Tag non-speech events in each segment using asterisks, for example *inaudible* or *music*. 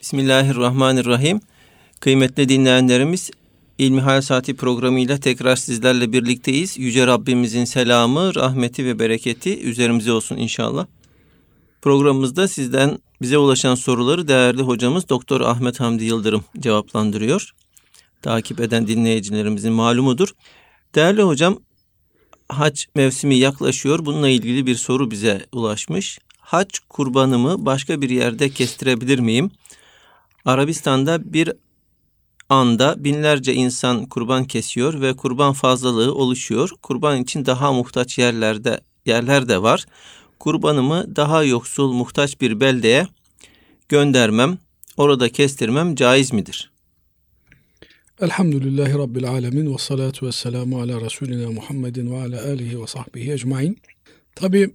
Bismillahirrahmanirrahim. Kıymetli dinleyenlerimiz İlmihal Saati programıyla tekrar sizlerle birlikteyiz. Yüce Rabbimizin selamı, rahmeti ve bereketi üzerimize olsun inşallah. Programımızda sizden bize ulaşan soruları değerli hocamız Doktor Ahmet Hamdi Yıldırım cevaplandırıyor. Takip eden dinleyicilerimizin malumudur. Değerli hocam, hac mevsimi yaklaşıyor. Bununla ilgili bir soru bize ulaşmış. Hac kurbanımı başka bir yerde kestirebilir miyim? Arabistan'da bir anda binlerce insan kurban kesiyor ve kurban fazlalığı oluşuyor. Kurban için daha muhtaç yerlerde yerler de var. Kurbanımı daha yoksul muhtaç bir beldeye göndermem, orada kestirmem caiz midir? Elhamdülillahi Rabbil Alemin ve salatu ve selamu ala Resulina Muhammedin ve ala alihi ve sahbihi ecmain. Tabi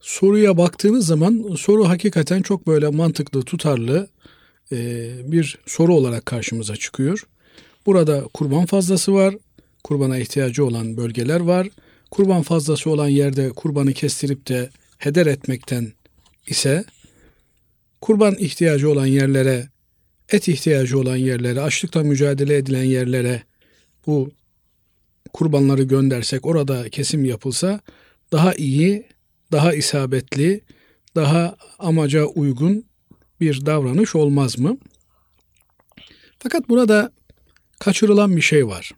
soruya baktığınız zaman soru hakikaten çok böyle mantıklı, tutarlı bir soru olarak karşımıza çıkıyor. Burada kurban fazlası var, kurbana ihtiyacı olan bölgeler var. Kurban fazlası olan yerde kurbanı kestirip de heder etmekten ise kurban ihtiyacı olan yerlere, et ihtiyacı olan yerlere, açlıkla mücadele edilen yerlere bu kurbanları göndersek, orada kesim yapılsa daha iyi, daha isabetli, daha amaca uygun bir davranış olmaz mı? Fakat burada kaçırılan bir şey var.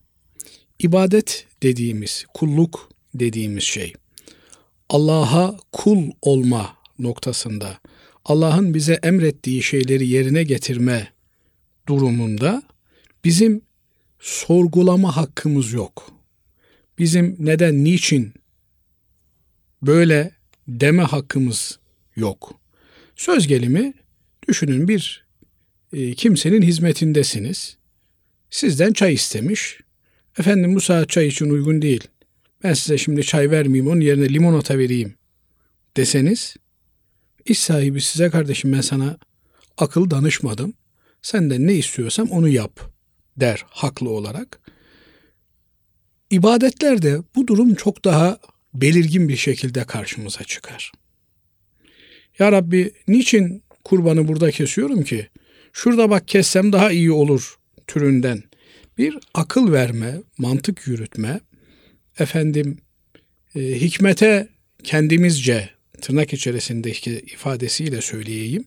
İbadet dediğimiz, kulluk dediğimiz şey. Allah'a kul olma noktasında, Allah'ın bize emrettiği şeyleri yerine getirme durumunda bizim sorgulama hakkımız yok. Bizim neden, niçin böyle deme hakkımız yok. Söz gelimi Düşünün bir e, kimsenin hizmetindesiniz. Sizden çay istemiş. Efendim bu saat çay için uygun değil. Ben size şimdi çay vermeyeyim onun yerine limonata vereyim deseniz iş sahibi size kardeşim ben sana akıl danışmadım. Senden ne istiyorsam onu yap der haklı olarak. İbadetlerde bu durum çok daha belirgin bir şekilde karşımıza çıkar. Ya Rabbi niçin kurbanı burada kesiyorum ki şurada bak kessem daha iyi olur türünden bir akıl verme, mantık yürütme, efendim e, hikmete kendimizce tırnak içerisindeki ifadesiyle söyleyeyim,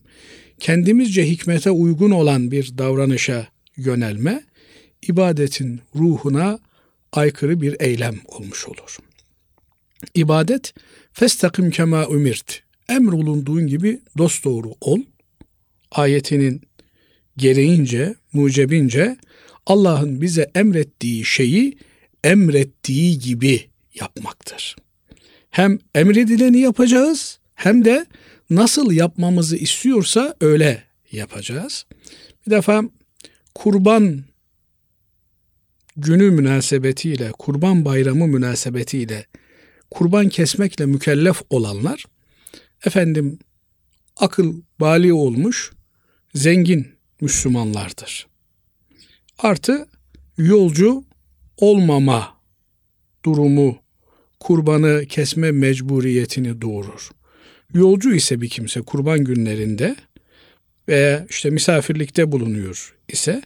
kendimizce hikmete uygun olan bir davranışa yönelme, ibadetin ruhuna aykırı bir eylem olmuş olur. İbadet, festakim kema ümirt, emrolunduğun gibi dosdoğru ol. Ayetinin gereğince, mucebince Allah'ın bize emrettiği şeyi emrettiği gibi yapmaktır. Hem emredileni yapacağız hem de nasıl yapmamızı istiyorsa öyle yapacağız. Bir defa kurban günü münasebetiyle, kurban bayramı münasebetiyle kurban kesmekle mükellef olanlar efendim akıl bali olmuş zengin Müslümanlardır. Artı yolcu olmama durumu kurbanı kesme mecburiyetini doğurur. Yolcu ise bir kimse kurban günlerinde veya işte misafirlikte bulunuyor ise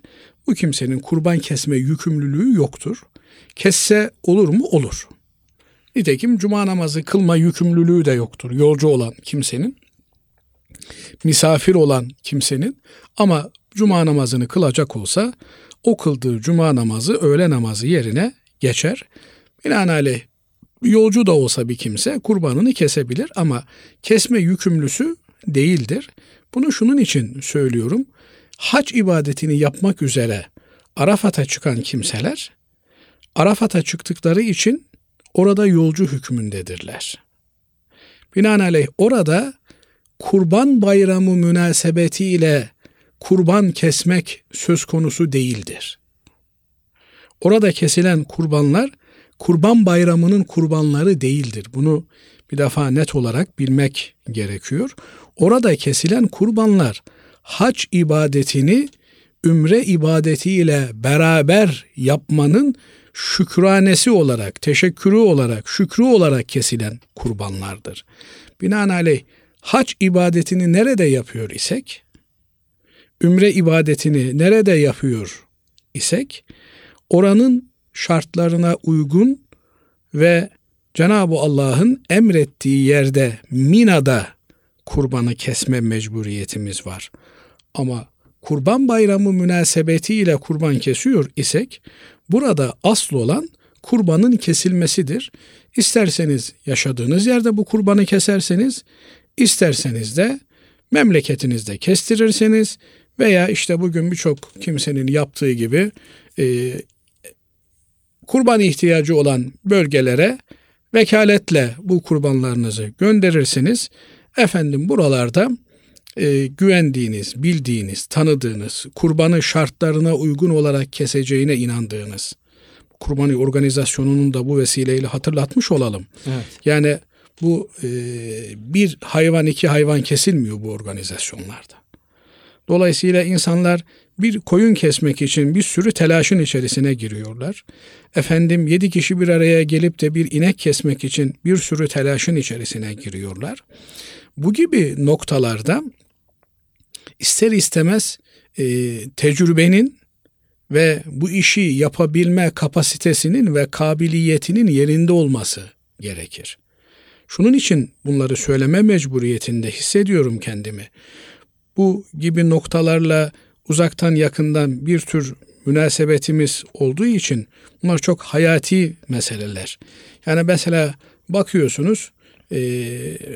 bu kimsenin kurban kesme yükümlülüğü yoktur. Kesse olur mu? Olur. Nitekim cuma namazı kılma yükümlülüğü de yoktur yolcu olan kimsenin. Misafir olan kimsenin ama cuma namazını kılacak olsa o kıldığı cuma namazı öğle namazı yerine geçer. Binaenaleyh yolcu da olsa bir kimse kurbanını kesebilir ama kesme yükümlüsü değildir. Bunu şunun için söylüyorum. Hac ibadetini yapmak üzere Arafat'a çıkan kimseler Arafat'a çıktıkları için orada yolcu hükmündedirler. Binaenaleyh orada kurban bayramı münasebetiyle kurban kesmek söz konusu değildir. Orada kesilen kurbanlar kurban bayramının kurbanları değildir. Bunu bir defa net olarak bilmek gerekiyor. Orada kesilen kurbanlar hac ibadetini ümre ibadetiyle beraber yapmanın şükranesi olarak, teşekkürü olarak, şükrü olarak kesilen kurbanlardır. Binaenaleyh hac ibadetini nerede yapıyor isek, ümre ibadetini nerede yapıyor isek oranın şartlarına uygun ve Cenab-ı Allah'ın emrettiği yerde Mina'da kurbanı kesme mecburiyetimiz var. Ama kurban bayramı münasebetiyle kurban kesiyor isek burada asıl olan kurbanın kesilmesidir. İsterseniz yaşadığınız yerde bu kurbanı keserseniz, isterseniz de memleketinizde kestirirseniz veya işte bugün birçok kimsenin yaptığı gibi e, kurban ihtiyacı olan bölgelere vekaletle bu kurbanlarınızı gönderirsiniz. Efendim buralarda e, güvendiğiniz, bildiğiniz, tanıdığınız, kurbanı şartlarına uygun olarak keseceğine inandığınız kurbanı organizasyonunun da bu vesileyle hatırlatmış olalım. Evet. Yani bu e, bir hayvan iki hayvan kesilmiyor bu organizasyonlarda. Dolayısıyla insanlar bir koyun kesmek için bir sürü telaşın içerisine giriyorlar. Efendim yedi kişi bir araya gelip de bir inek kesmek için bir sürü telaşın içerisine giriyorlar. Bu gibi noktalarda ister istemez e, tecrübenin ve bu işi yapabilme kapasitesinin ve kabiliyetinin yerinde olması gerekir. Şunun için bunları söyleme mecburiyetinde hissediyorum kendimi. Bu gibi noktalarla uzaktan yakından bir tür münasebetimiz olduğu için bunlar çok hayati meseleler. Yani mesela bakıyorsunuz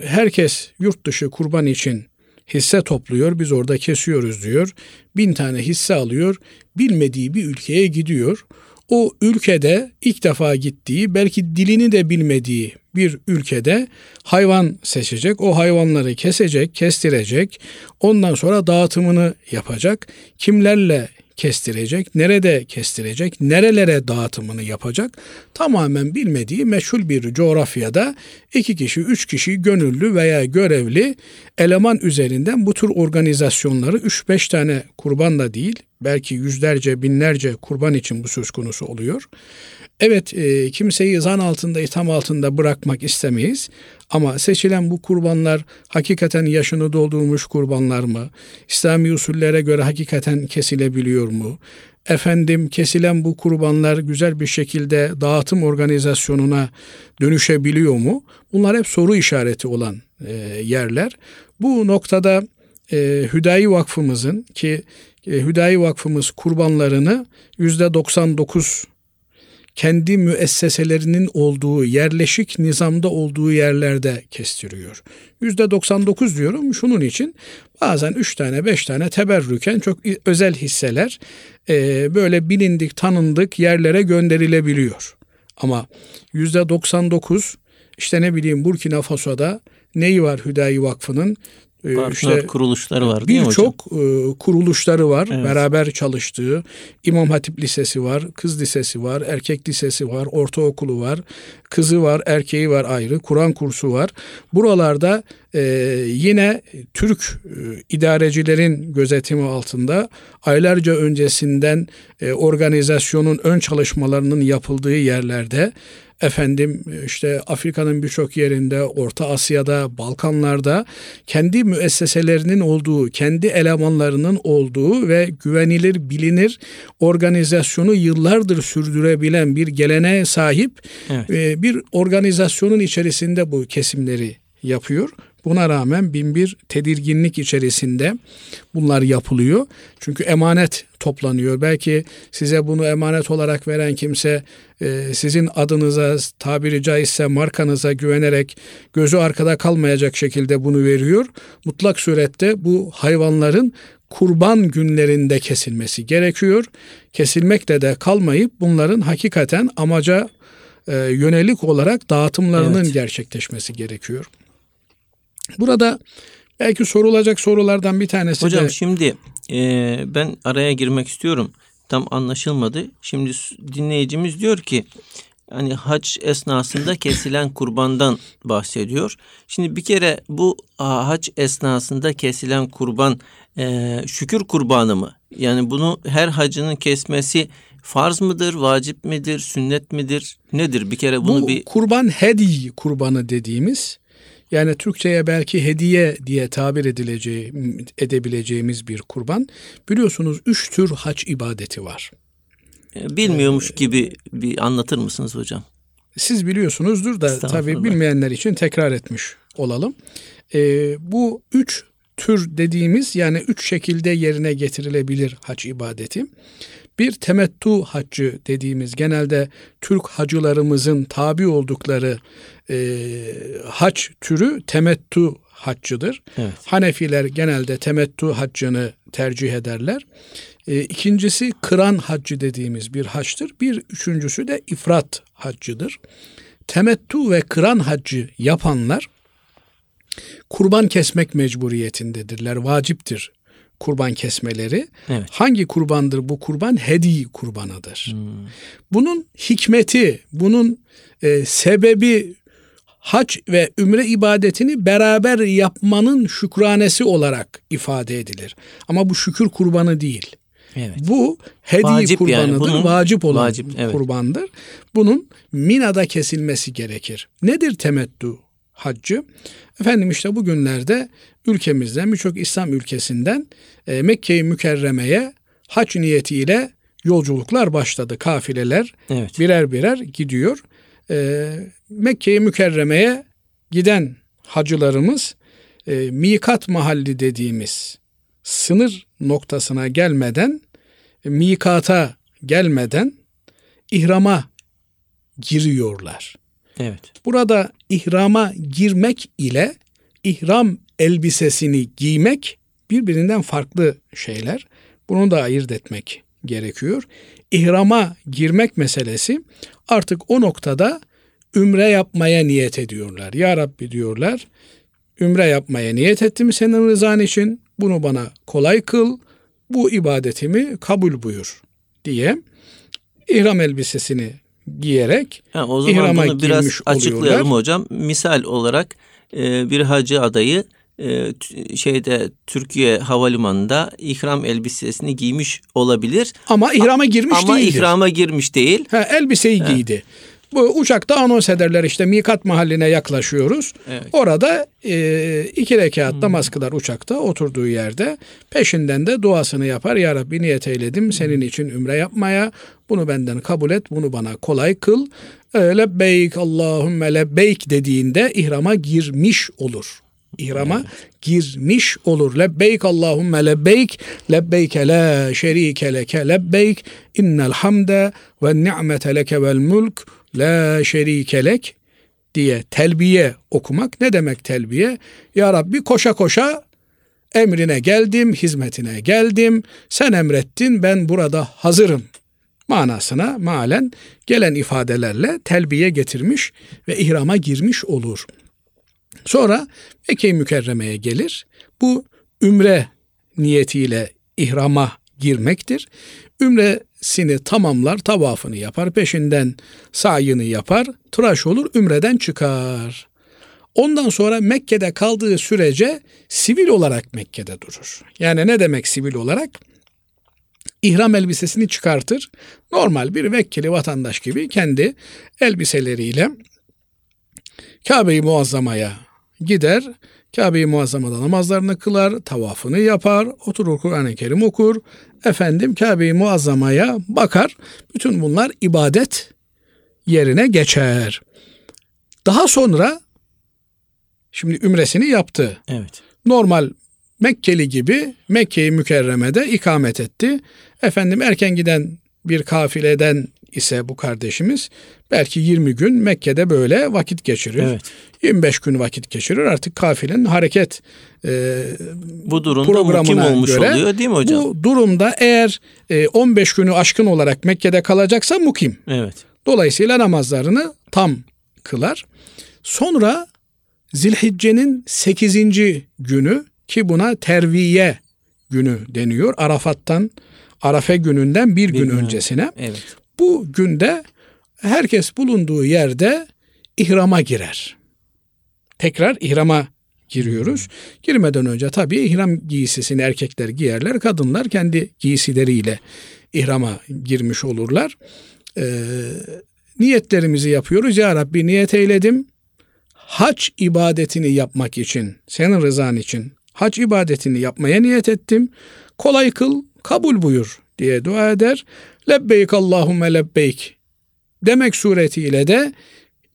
herkes yurt dışı kurban için hisse topluyor, biz orada kesiyoruz diyor. Bin tane hisse alıyor, bilmediği bir ülkeye gidiyor. O ülkede ilk defa gittiği, belki dilini de bilmediği bir ülkede hayvan seçecek, o hayvanları kesecek, kestirecek, ondan sonra dağıtımını yapacak. Kimlerle kestirecek, nerede kestirecek, nerelere dağıtımını yapacak? Tamamen bilmediği meşhur bir coğrafyada iki kişi, üç kişi gönüllü veya görevli eleman üzerinden bu tür organizasyonları üç beş tane kurban da değil belki yüzlerce binlerce kurban için bu söz konusu oluyor. Evet e, kimseyi zan altında, itham altında bırakmak istemeyiz. Ama seçilen bu kurbanlar hakikaten yaşını doldurmuş kurbanlar mı? İslami usullere göre hakikaten kesilebiliyor mu? Efendim kesilen bu kurbanlar güzel bir şekilde dağıtım organizasyonuna dönüşebiliyor mu? Bunlar hep soru işareti olan e, yerler. Bu noktada e, Hüdayi Vakfımızın ki e, Hüdayi Vakfımız kurbanlarını yüzde 99 kendi müesseselerinin olduğu, yerleşik nizamda olduğu yerlerde kestiriyor. Yüzde 99 diyorum şunun için bazen 3 tane 5 tane teberrüken çok özel hisseler e, böyle bilindik tanındık yerlere gönderilebiliyor. Ama yüzde 99 işte ne bileyim Burkina Faso'da neyi var Hüdayi Vakfı'nın Partner işte kuruluşları var değil mi hocam? Birçok e, kuruluşları var. Evet. Beraber çalıştığı. İmam Hatip Lisesi var, kız lisesi var, erkek lisesi var, ortaokulu var, kızı var, erkeği var ayrı, Kur'an kursu var. Buralarda e, yine Türk e, idarecilerin gözetimi altında aylarca öncesinden e, organizasyonun ön çalışmalarının yapıldığı yerlerde efendim işte Afrika'nın birçok yerinde, Orta Asya'da, Balkanlarda kendi müesseselerinin olduğu, kendi elemanlarının olduğu ve güvenilir, bilinir organizasyonu yıllardır sürdürebilen bir geleneğe sahip evet. E, bir organizasyonun içerisinde bu kesimleri yapıyor. Buna rağmen bin bir tedirginlik içerisinde bunlar yapılıyor. Çünkü emanet toplanıyor. Belki size bunu emanet olarak veren kimse e, sizin adınıza tabiri caizse markanıza güvenerek gözü arkada kalmayacak şekilde bunu veriyor. Mutlak surette bu hayvanların kurban günlerinde kesilmesi gerekiyor. Kesilmekle de kalmayıp bunların hakikaten amaca e, yönelik olarak dağıtımlarının evet. gerçekleşmesi gerekiyor. Burada belki sorulacak sorulardan bir tanesi Hocam de... şimdi e, ben araya girmek istiyorum. Tam anlaşılmadı. Şimdi dinleyicimiz diyor ki hani hac esnasında kesilen kurbandan bahsediyor. Şimdi bir kere bu hac esnasında kesilen kurban e, şükür kurbanı mı? Yani bunu her hacının kesmesi farz mıdır, vacip midir, sünnet midir, nedir? Bir kere bunu bu bir... kurban hedi kurbanı dediğimiz Yani Türkçe'ye belki hediye diye tabir edileceği, edebileceğimiz bir kurban. Biliyorsunuz üç tür haç ibadeti var. Bilmiyormuş gibi bir anlatır mısınız hocam? Siz biliyorsunuzdur da tabii bilmeyenler için tekrar etmiş olalım. Ee, bu üç tür dediğimiz yani üç şekilde yerine getirilebilir hac ibadeti. Bir temettu haccı dediğimiz genelde Türk hacılarımızın tabi oldukları e, hac türü temettu haccıdır. Evet. Hanefiler genelde temettu haccını tercih ederler. E, ikincisi kıran haccı dediğimiz bir haçtır. Bir üçüncüsü de ifrat haccıdır. Temettu ve kıran haccı yapanlar kurban kesmek mecburiyetindedirler. Vaciptir kurban kesmeleri. Evet. Hangi kurbandır bu kurban? Hedi kurbanıdır. Hmm. Bunun hikmeti, bunun e, sebebi hac ve ümre ibadetini beraber yapmanın şükranesi olarak ifade edilir. Ama bu şükür kurbanı değil. Evet. Bu hedi vacip kurbanıdır, yani. Bunun, vacip olan vacip, evet. kurbandır. Bunun Mina'da kesilmesi gerekir. Nedir temettu haccı? Efendim işte bugünlerde ülkemizden birçok İslam ülkesinden e, Mekke-i Mükerreme'ye hac niyetiyle yolculuklar başladı. Kafileler evet. birer birer gidiyor. E, Mekke-i Mükerreme'ye giden hacılarımız e, mikat mahalli dediğimiz sınır noktasına gelmeden, e, mikata gelmeden ihrama giriyorlar. Evet. Burada ihrama girmek ile ihram elbisesini giymek birbirinden farklı şeyler. Bunu da ayırt etmek gerekiyor. İhrama girmek meselesi artık o noktada ümre yapmaya niyet ediyorlar. Ya Rabbi diyorlar, ümre yapmaya niyet ettim senin rızan için. Bunu bana kolay kıl. Bu ibadetimi kabul buyur diye ihram elbisesini giyerek ha, o zaman ihrama bunu biraz açıklayalım oluyorlar. hocam. Misal olarak e, bir hacı adayı e, şeyde Türkiye havalimanında ihram elbisesini giymiş olabilir. Ama ihrama girmiş Ama değildir. ihrama girmiş değil. Ha, elbiseyi ha. giydi. Bu uçakta anons ederler işte mikat mahalline yaklaşıyoruz. Evet. Orada e, iki rekat hmm. namaz kılar uçakta oturduğu yerde. Peşinden de duasını yapar. Ya Rabbi niyet eyledim senin için ümre yapmaya. Bunu benden kabul et. Bunu bana kolay kıl. E, lebbeyk Allahümme lebbeyk dediğinde ihrama girmiş olur. İhrama evet. girmiş olur. Lebbeyk Allahümme lebbeyk lebbeyke la şerike leke lebbeyk innel hamde ve ni'mete leke vel mulk la şerikelek diye telbiye okumak. Ne demek telbiye? Ya Rabbi koşa koşa emrine geldim, hizmetine geldim. Sen emrettin, ben burada hazırım. Manasına malen gelen ifadelerle telbiye getirmiş ve ihrama girmiş olur. Sonra Mekke-i Mükerreme'ye gelir. Bu ümre niyetiyle ihrama girmektir. Ümresini tamamlar, tavafını yapar, peşinden sayını yapar, tıraş olur, ümreden çıkar. Ondan sonra Mekke'de kaldığı sürece sivil olarak Mekke'de durur. Yani ne demek sivil olarak? İhram elbisesini çıkartır. Normal bir vekkili vatandaş gibi kendi elbiseleriyle Kabe-i Muazzama'ya gider. Kabe-i Muazzama'da namazlarını kılar, tavafını yapar, oturur Kur'an-ı Kerim okur, efendim Kabe-i Muazzama'ya bakar. Bütün bunlar ibadet yerine geçer. Daha sonra şimdi ümresini yaptı. Evet. Normal Mekkeli gibi Mekke-i Mükerreme'de ikamet etti. Efendim erken giden bir kafileden ise bu kardeşimiz belki 20 gün Mekke'de böyle vakit geçirir. Evet. 25 gün vakit geçirir. Artık kafilenin hareket e, bu durumda programına mukim olmuş göre, oluyor değil mi hocam? Bu durumda eğer e, 15 günü aşkın olarak Mekke'de kalacaksa mukim. Evet. Dolayısıyla namazlarını tam kılar. Sonra Zilhicce'nin 8. günü ki buna terviye günü deniyor. Arafat'tan Arafe gününden bir, bir gün, gün öncesine. Evet. Bu günde herkes bulunduğu yerde ihrama girer. Tekrar ihrama giriyoruz. Girmeden önce tabii ihram giysisini erkekler giyerler, kadınlar kendi giysileriyle ihrama girmiş olurlar. Ee, niyetlerimizi yapıyoruz. Ya Rabbi niyet eyledim. hac ibadetini yapmak için, senin rızan için hac ibadetini yapmaya niyet ettim. Kolay kıl, kabul buyur diye dua eder. Lebbeyk Allahümme lebbeyk demek suretiyle de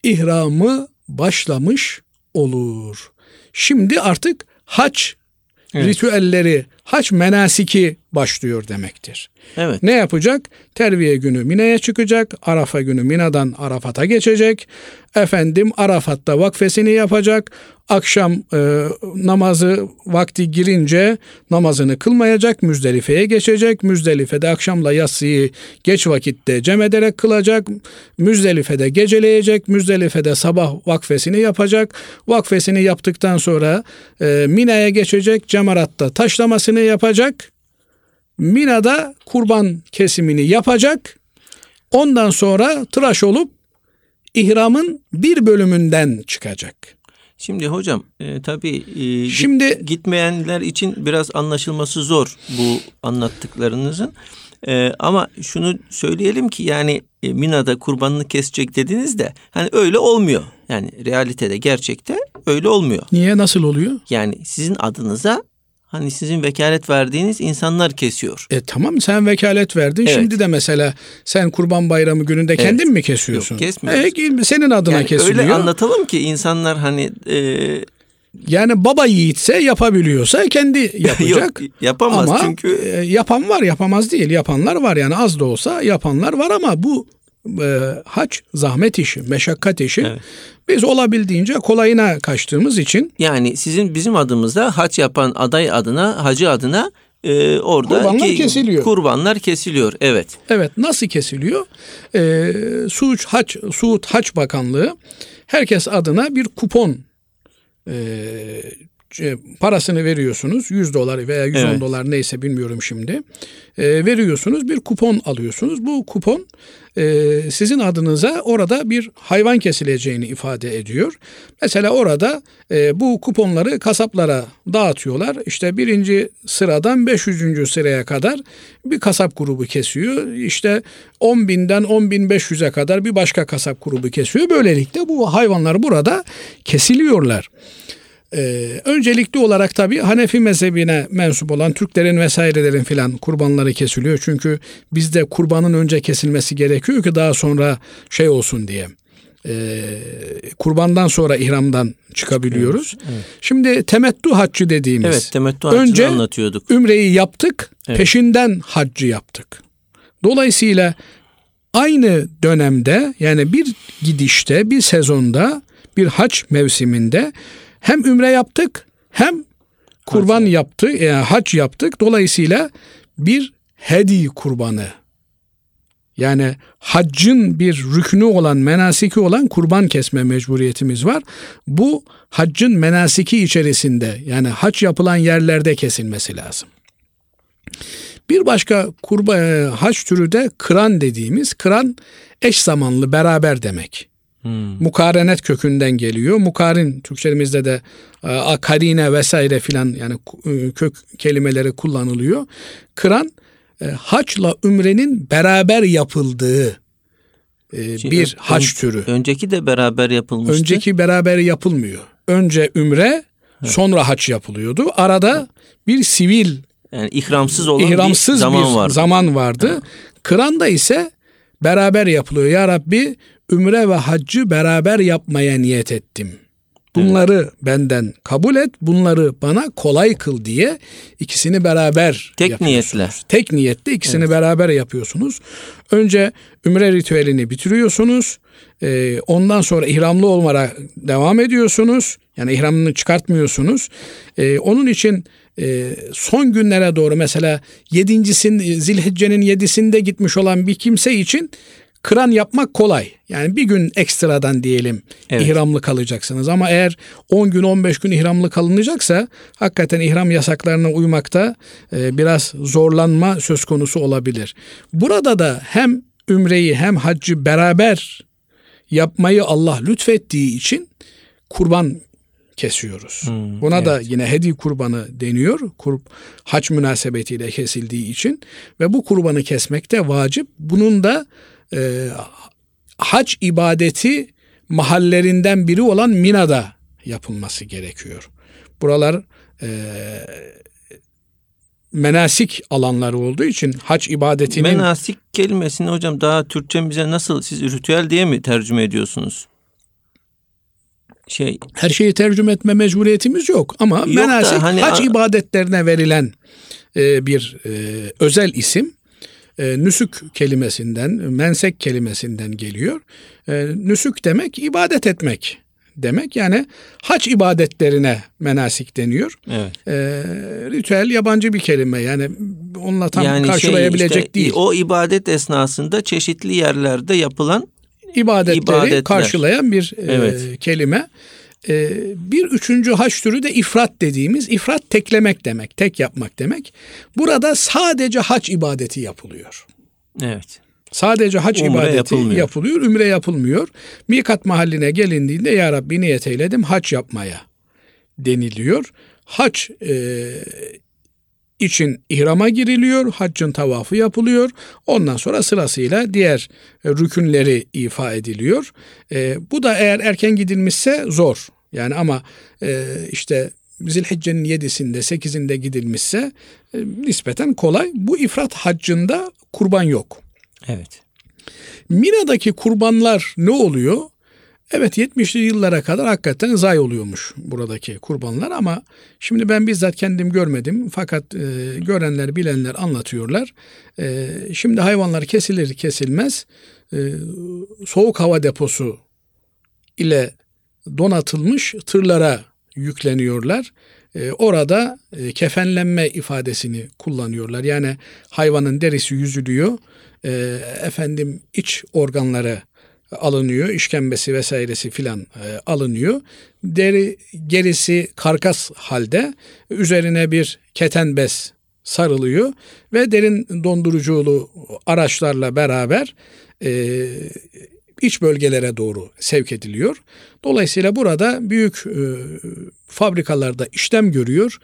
ihramı başlamış olur. Şimdi artık hac evet. ritüelleri, hac menasiki başlıyor demektir. Evet. Ne yapacak? Terviye günü Mina'ya çıkacak. Arafa günü Mina'dan Arafat'a geçecek. Efendim Arafat'ta vakfesini yapacak. Akşam e, namazı vakti girince namazını kılmayacak. Müzdelife'ye geçecek. Müzdelife'de akşamla yatsıyı geç vakitte cem ederek kılacak. Müzdelife'de geceleyecek. Müzdelife'de sabah vakfesini yapacak. Vakfesini yaptıktan sonra e, Mina'ya geçecek. Cemarat'ta taşlamasını yapacak Mina'da kurban kesimini yapacak. Ondan sonra tıraş olup ihramın bir bölümünden çıkacak. Şimdi hocam e, tabii e, Şimdi gitmeyenler için biraz anlaşılması zor bu anlattıklarınızın. E, ama şunu söyleyelim ki yani e, Mina'da kurbanını kesecek dediniz de hani öyle olmuyor. Yani realitede gerçekte öyle olmuyor. Niye nasıl oluyor? Yani sizin adınıza Hani sizin vekalet verdiğiniz insanlar kesiyor. E tamam sen vekalet verdin. Evet. Şimdi de mesela sen Kurban Bayramı gününde evet. kendin mi kesiyorsun? Yok kesmiyoruz. E, senin adına yani kesiliyor. Öyle anlatalım ki insanlar hani e, yani baba yiğitse yapabiliyorsa kendi *laughs* yapacak. Yok, yapamaz ama çünkü. E, yapan var yapamaz değil. Yapanlar var yani az da olsa yapanlar var ama bu e, hac zahmet işi, meşakkat işi. Evet. Biz olabildiğince kolayına kaçtığımız için. Yani sizin bizim adımızda hac yapan aday adına, hacı adına e, orada kurbanlar ki, kesiliyor. Kurbanlar kesiliyor. Evet. Evet. Nasıl kesiliyor? E, Suud Hac Suud Hac Bakanlığı herkes adına bir kupon e, parasını veriyorsunuz 100 dolar veya 110 evet. dolar neyse bilmiyorum şimdi e, veriyorsunuz bir kupon alıyorsunuz bu kupon e, sizin adınıza orada bir hayvan kesileceğini ifade ediyor. Mesela orada e, bu kuponları kasaplara dağıtıyorlar. İşte birinci sıradan 500. sıraya kadar bir kasap grubu kesiyor. İşte 10 binden 10 bin 500'e kadar bir başka kasap grubu kesiyor. Böylelikle bu hayvanlar burada kesiliyorlar. Ee, öncelikli olarak tabi Hanefi mezhebine mensup olan Türklerin vesairelerin filan kurbanları kesiliyor. Çünkü bizde kurbanın önce kesilmesi gerekiyor ki daha sonra şey olsun diye. Ee, kurbandan sonra ihramdan çıkabiliyoruz. Evet. Şimdi temettü haccı dediğimiz. Evet temettü haccını önce anlatıyorduk. Ümreyi yaptık evet. peşinden haccı yaptık. Dolayısıyla aynı dönemde yani bir gidişte bir sezonda bir hac mevsiminde hem ümre yaptık hem kurban hac. yaptık, yani hac yaptık. Dolayısıyla bir hedi kurbanı. Yani haccın bir rüknü olan, menasiki olan kurban kesme mecburiyetimiz var. Bu haccın menasiki içerisinde yani hac yapılan yerlerde kesilmesi lazım. Bir başka kurba, e, hac türü de kıran dediğimiz kıran eş zamanlı beraber demek. Hmm. Mukarenet kökünden geliyor. Mukarin Türkçemizde de e, karine vesaire filan yani e, kök kelimeleri kullanılıyor. Kıran e, haçla ümrenin beraber yapıldığı e, bir haç türü. Önceki de beraber yapılmıştı. Önceki beraber yapılmıyor. Önce ümre evet. sonra haç yapılıyordu. Arada bir sivil yani ihramsız olan ihramsız bir zaman bir vardı. Zaman vardı. Evet. Kıran da ise beraber yapılıyor. Ya Rabbi ümre ve haccı beraber yapmaya niyet ettim. Bunları evet. benden kabul et, bunları bana kolay kıl diye ikisini beraber Tek niyetle. Tek niyetle ikisini evet. beraber yapıyorsunuz. Önce ümre ritüelini bitiriyorsunuz. Ee, ondan sonra ihramlı olmaya devam ediyorsunuz. Yani ihramını çıkartmıyorsunuz. Ee, onun için e, son günlere doğru mesela yedincisinin Zilhicce'nin yedisinde gitmiş olan bir kimse için kıran yapmak kolay. Yani bir gün ekstradan diyelim evet. ihramlı kalacaksınız. Ama eğer 10 gün 15 gün ihramlı kalınacaksa hakikaten ihram yasaklarına uymakta e, biraz zorlanma söz konusu olabilir. Burada da hem ümreyi hem haccı beraber yapmayı Allah lütfettiği için kurban kesiyoruz. Hmm, Buna evet. da yine hedi kurbanı deniyor. Kurb hac münasebetiyle kesildiği için ve bu kurbanı kesmek de vacip. Bunun da e, hac ibadeti mahallerinden biri olan Mina'da yapılması gerekiyor. Buralar e, menasik alanları olduğu için hac ibadetinin... Menasik kelimesini hocam daha Türkçemize nasıl siz ritüel diye mi tercüme ediyorsunuz? Şey her şeyi tercüme etme mecburiyetimiz yok ama yok menasik da, hani, hac ibadetlerine verilen e, bir e, özel isim e, nüsük kelimesinden, mensek kelimesinden geliyor. E, nüsük demek ibadet etmek demek. Yani hac ibadetlerine menasik deniyor. Evet. E, ritüel yabancı bir kelime. Yani onunla tam yani karşılayabilecek şey işte, değil. O ibadet esnasında çeşitli yerlerde yapılan ibadetleri ibadetler. karşılayan bir e, evet. e, kelime. E, bir üçüncü haç türü de ifrat dediğimiz ifrat teklemek demek, tek yapmak demek. Burada sadece haç ibadeti yapılıyor. Evet. Sadece hac Umre ibadeti yapılmıyor. yapılıyor, ümre yapılmıyor. Mikat mahalline gelindiğinde ya Rabbi niyet eyledim hac yapmaya deniliyor. Hac e, için ihrama giriliyor, haccın tavafı yapılıyor. Ondan sonra sırasıyla diğer rükünleri ifa ediliyor. E, bu da eğer erken gidilmişse zor. Yani ama e, işte Zilhicce'nin yedisinde, sekizinde gidilmişse e, nispeten kolay. Bu ifrat haccında kurban yok. Evet. Mina'daki kurbanlar ne oluyor? Evet 70'li yıllara kadar hakikaten zay oluyormuş buradaki kurbanlar ama şimdi ben bizzat kendim görmedim fakat e, görenler bilenler anlatıyorlar. E, şimdi hayvanlar kesilir kesilmez e, soğuk hava deposu ile donatılmış tırlara yükleniyorlar. E, orada e, kefenlenme ifadesini kullanıyorlar. Yani hayvanın derisi yüzülüyor e, efendim iç organları alınıyor, işkembesi vesairesi filan e, alınıyor. Deri gerisi karkas halde üzerine bir keten bez sarılıyor ve derin donduruculu araçlarla beraber e, iç bölgelere doğru sevk ediliyor. Dolayısıyla burada büyük e, fabrikalarda işlem görüyor.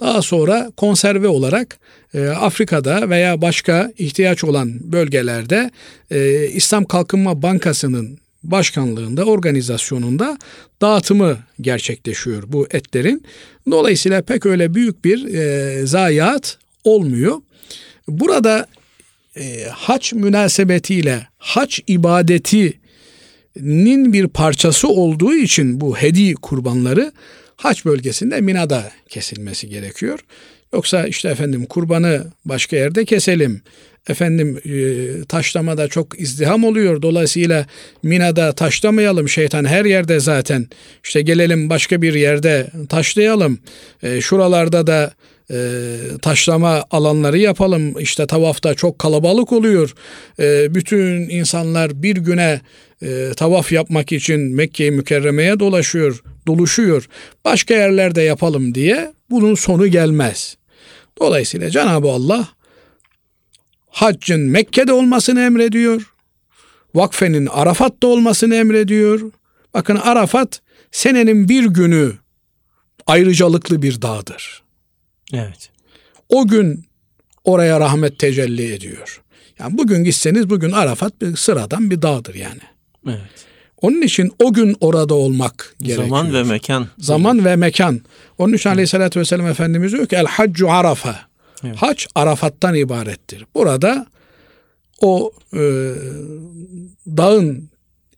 Daha sonra konserve olarak e, Afrika'da veya başka ihtiyaç olan bölgelerde e, İslam Kalkınma Bankası'nın başkanlığında, organizasyonunda dağıtımı gerçekleşiyor bu etlerin. Dolayısıyla pek öyle büyük bir e, zayiat olmuyor. Burada e, haç münasebetiyle haç ibadetinin bir parçası olduğu için bu hedi kurbanları haç bölgesinde Mina'da kesilmesi gerekiyor. Yoksa işte efendim kurbanı başka yerde keselim. Efendim e, taşlamada çok izdiham oluyor. Dolayısıyla Mina'da taşlamayalım. Şeytan her yerde zaten. İşte gelelim başka bir yerde taşlayalım. E, şuralarda da e, taşlama alanları yapalım. İşte tavafta çok kalabalık oluyor. E, bütün insanlar bir güne e, tavaf yapmak için Mekke-i Mükerreme'ye dolaşıyor, doluşuyor. Başka yerlerde yapalım diye bunun sonu gelmez. Dolayısıyla Cenab-ı Allah haccın Mekke'de olmasını emrediyor. Vakfenin Arafat'ta olmasını emrediyor. Bakın Arafat senenin bir günü ayrıcalıklı bir dağdır. Evet. O gün oraya rahmet tecelli ediyor. Yani bugün gitseniz bugün Arafat bir sıradan bir dağdır yani. Evet. Onun için o gün orada olmak gerekiyor. Zaman ve mekan. Zaman ve mekan. Onun için aleyhissalatü vesselam Efendimiz diyor ki el haccu arafa. Evet. Hac Arafat'tan ibarettir. Burada o e, dağın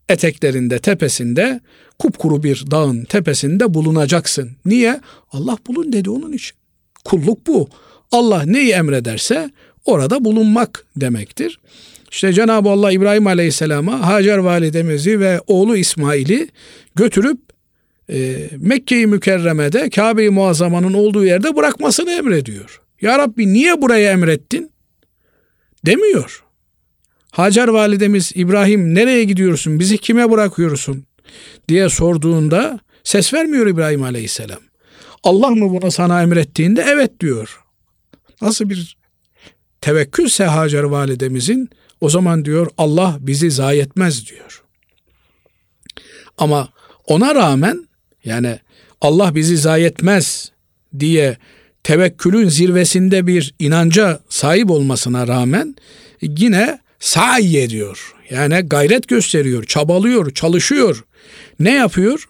eteklerinde, tepesinde, kupkuru bir dağın tepesinde bulunacaksın. Niye? Allah bulun dedi onun için. Kulluk bu. Allah neyi emrederse orada bulunmak demektir. İşte Cenab-ı Allah İbrahim Aleyhisselam'a Hacer validemizi ve oğlu İsmail'i götürüp e, Mekke-i Mükerreme'de Kabe-i Muazzama'nın olduğu yerde bırakmasını emrediyor. Ya Rabbi niye buraya emrettin? Demiyor. Hacer validemiz İbrahim nereye gidiyorsun? Bizi kime bırakıyorsun? diye sorduğunda ses vermiyor İbrahim Aleyhisselam. Allah mı bunu sana emrettiğinde evet diyor. Nasıl bir tevekkülse Hacer validemizin o zaman diyor Allah bizi zayi etmez diyor. Ama ona rağmen yani Allah bizi zayi etmez diye tevekkülün zirvesinde bir inanca sahip olmasına rağmen yine Sa'i ediyor. Yani gayret gösteriyor, çabalıyor, çalışıyor. Ne yapıyor?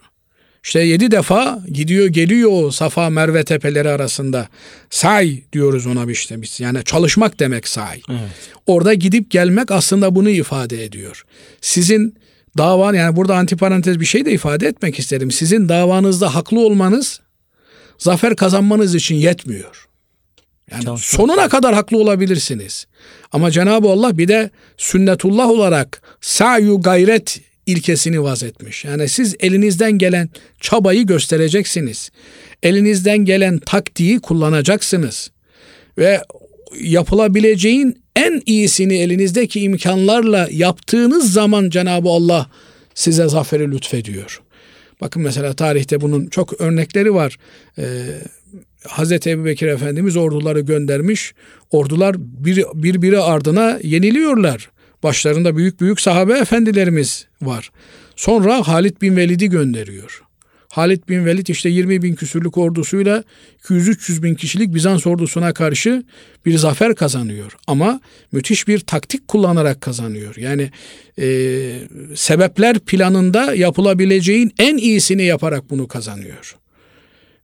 İşte yedi defa gidiyor geliyor Safa Merve tepeleri arasında. Say diyoruz ona işte biz. Yani çalışmak demek say. Evet. Orada gidip gelmek aslında bunu ifade ediyor. Sizin davan yani burada antiparantez bir şey de ifade etmek isterim. Sizin davanızda haklı olmanız zafer kazanmanız için yetmiyor. Yani Çalışmak. sonuna kadar haklı olabilirsiniz. Ama Cenab-ı Allah bir de sünnetullah olarak sa'yu gayret ilkesini vaz etmiş. Yani siz elinizden gelen çabayı göstereceksiniz. Elinizden gelen taktiği kullanacaksınız. Ve yapılabileceğin en iyisini elinizdeki imkanlarla yaptığınız zaman Cenab-ı Allah size zaferi lütfediyor. Bakın mesela tarihte bunun çok örnekleri var. Ee, Hazreti Ebu Bekir Efendimiz orduları göndermiş. Ordular bir, birbiri ardına yeniliyorlar. Başlarında büyük büyük sahabe efendilerimiz var. Sonra Halid bin Velid'i gönderiyor. Halid bin Velid işte 20 bin küsürlük ordusuyla 200-300 bin kişilik Bizans ordusuna karşı bir zafer kazanıyor. Ama müthiş bir taktik kullanarak kazanıyor. Yani e, sebepler planında yapılabileceğin en iyisini yaparak bunu kazanıyor.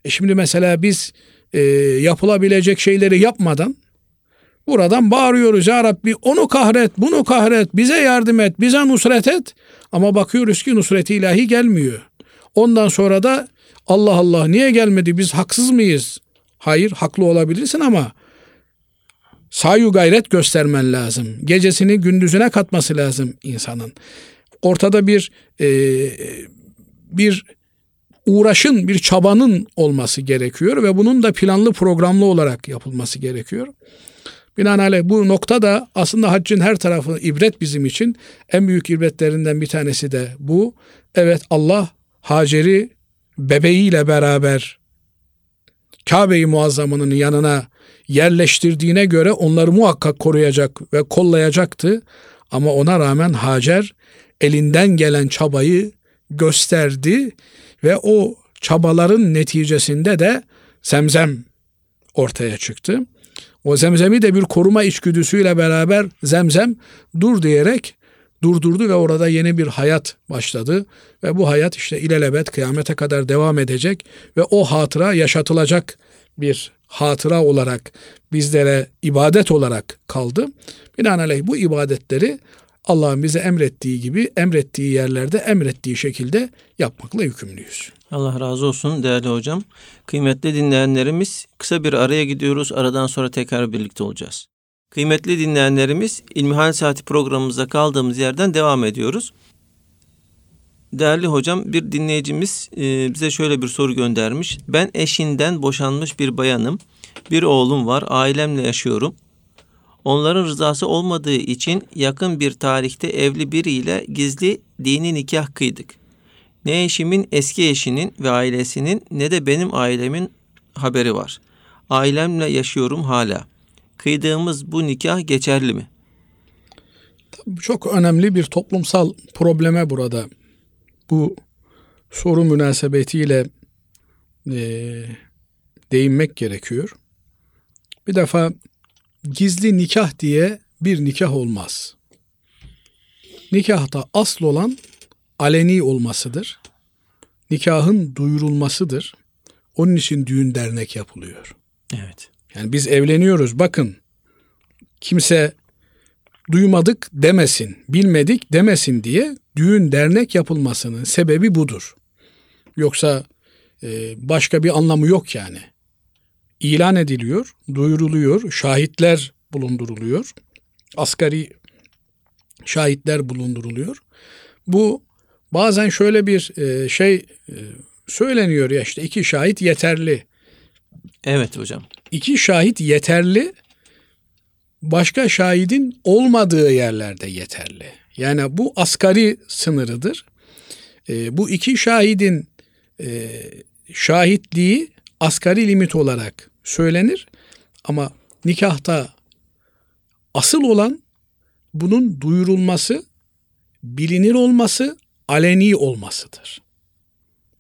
E şimdi mesela biz e, yapılabilecek şeyleri yapmadan buradan bağırıyoruz ya Rabbi onu kahret, bunu kahret, bize yardım et, bize nusret et. Ama bakıyoruz ki nusret ilahi gelmiyor. Ondan sonra da Allah Allah niye gelmedi biz haksız mıyız? Hayır haklı olabilirsin ama sayu gayret göstermen lazım. Gecesini gündüzüne katması lazım insanın. Ortada bir e, bir uğraşın, bir çabanın olması gerekiyor ve bunun da planlı programlı olarak yapılması gerekiyor. Binaenaleyh bu noktada aslında haccın her tarafı ibret bizim için. En büyük ibretlerinden bir tanesi de bu. Evet Allah Hacer'i bebeğiyle beraber Kabe-i Muazzama'nın yanına yerleştirdiğine göre onları muhakkak koruyacak ve kollayacaktı. Ama ona rağmen Hacer elinden gelen çabayı gösterdi ve o çabaların neticesinde de zemzem ortaya çıktı. O zemzemi de bir koruma içgüdüsüyle beraber zemzem dur diyerek durdurdu ve orada yeni bir hayat başladı. Ve bu hayat işte ilelebet kıyamete kadar devam edecek ve o hatıra yaşatılacak bir hatıra olarak bizlere ibadet olarak kaldı. Binaenaleyh bu ibadetleri Allah'ın bize emrettiği gibi emrettiği yerlerde emrettiği şekilde yapmakla yükümlüyüz. Allah razı olsun değerli hocam. Kıymetli dinleyenlerimiz kısa bir araya gidiyoruz. Aradan sonra tekrar birlikte olacağız. Kıymetli dinleyenlerimiz İlmihal Saati programımızda kaldığımız yerden devam ediyoruz. Değerli hocam bir dinleyicimiz e, bize şöyle bir soru göndermiş. Ben eşinden boşanmış bir bayanım. Bir oğlum var. Ailemle yaşıyorum. Onların rızası olmadığı için yakın bir tarihte evli biriyle gizli dini nikah kıydık. Ne eşimin eski eşinin ve ailesinin ne de benim ailemin haberi var. Ailemle yaşıyorum hala. Kıydığımız bu nikah geçerli mi? Çok önemli bir toplumsal probleme burada bu soru münasebetiyle e, değinmek gerekiyor. Bir defa gizli nikah diye bir nikah olmaz. Nikahta asıl olan aleni olmasıdır. Nikahın duyurulmasıdır. Onun için düğün dernek yapılıyor. Evet. Yani biz evleniyoruz bakın kimse duymadık demesin, bilmedik demesin diye düğün dernek yapılmasının sebebi budur. Yoksa e, başka bir anlamı yok yani. İlan ediliyor, duyuruluyor, şahitler bulunduruluyor. Asgari şahitler bulunduruluyor. Bu bazen şöyle bir e, şey e, söyleniyor ya işte iki şahit yeterli. Evet hocam. İki şahit yeterli. Başka şahidin olmadığı yerlerde yeterli. Yani bu asgari sınırıdır. E, bu iki şahidin e, şahitliği asgari limit olarak söylenir. Ama nikahta asıl olan bunun duyurulması, bilinir olması, aleni olmasıdır.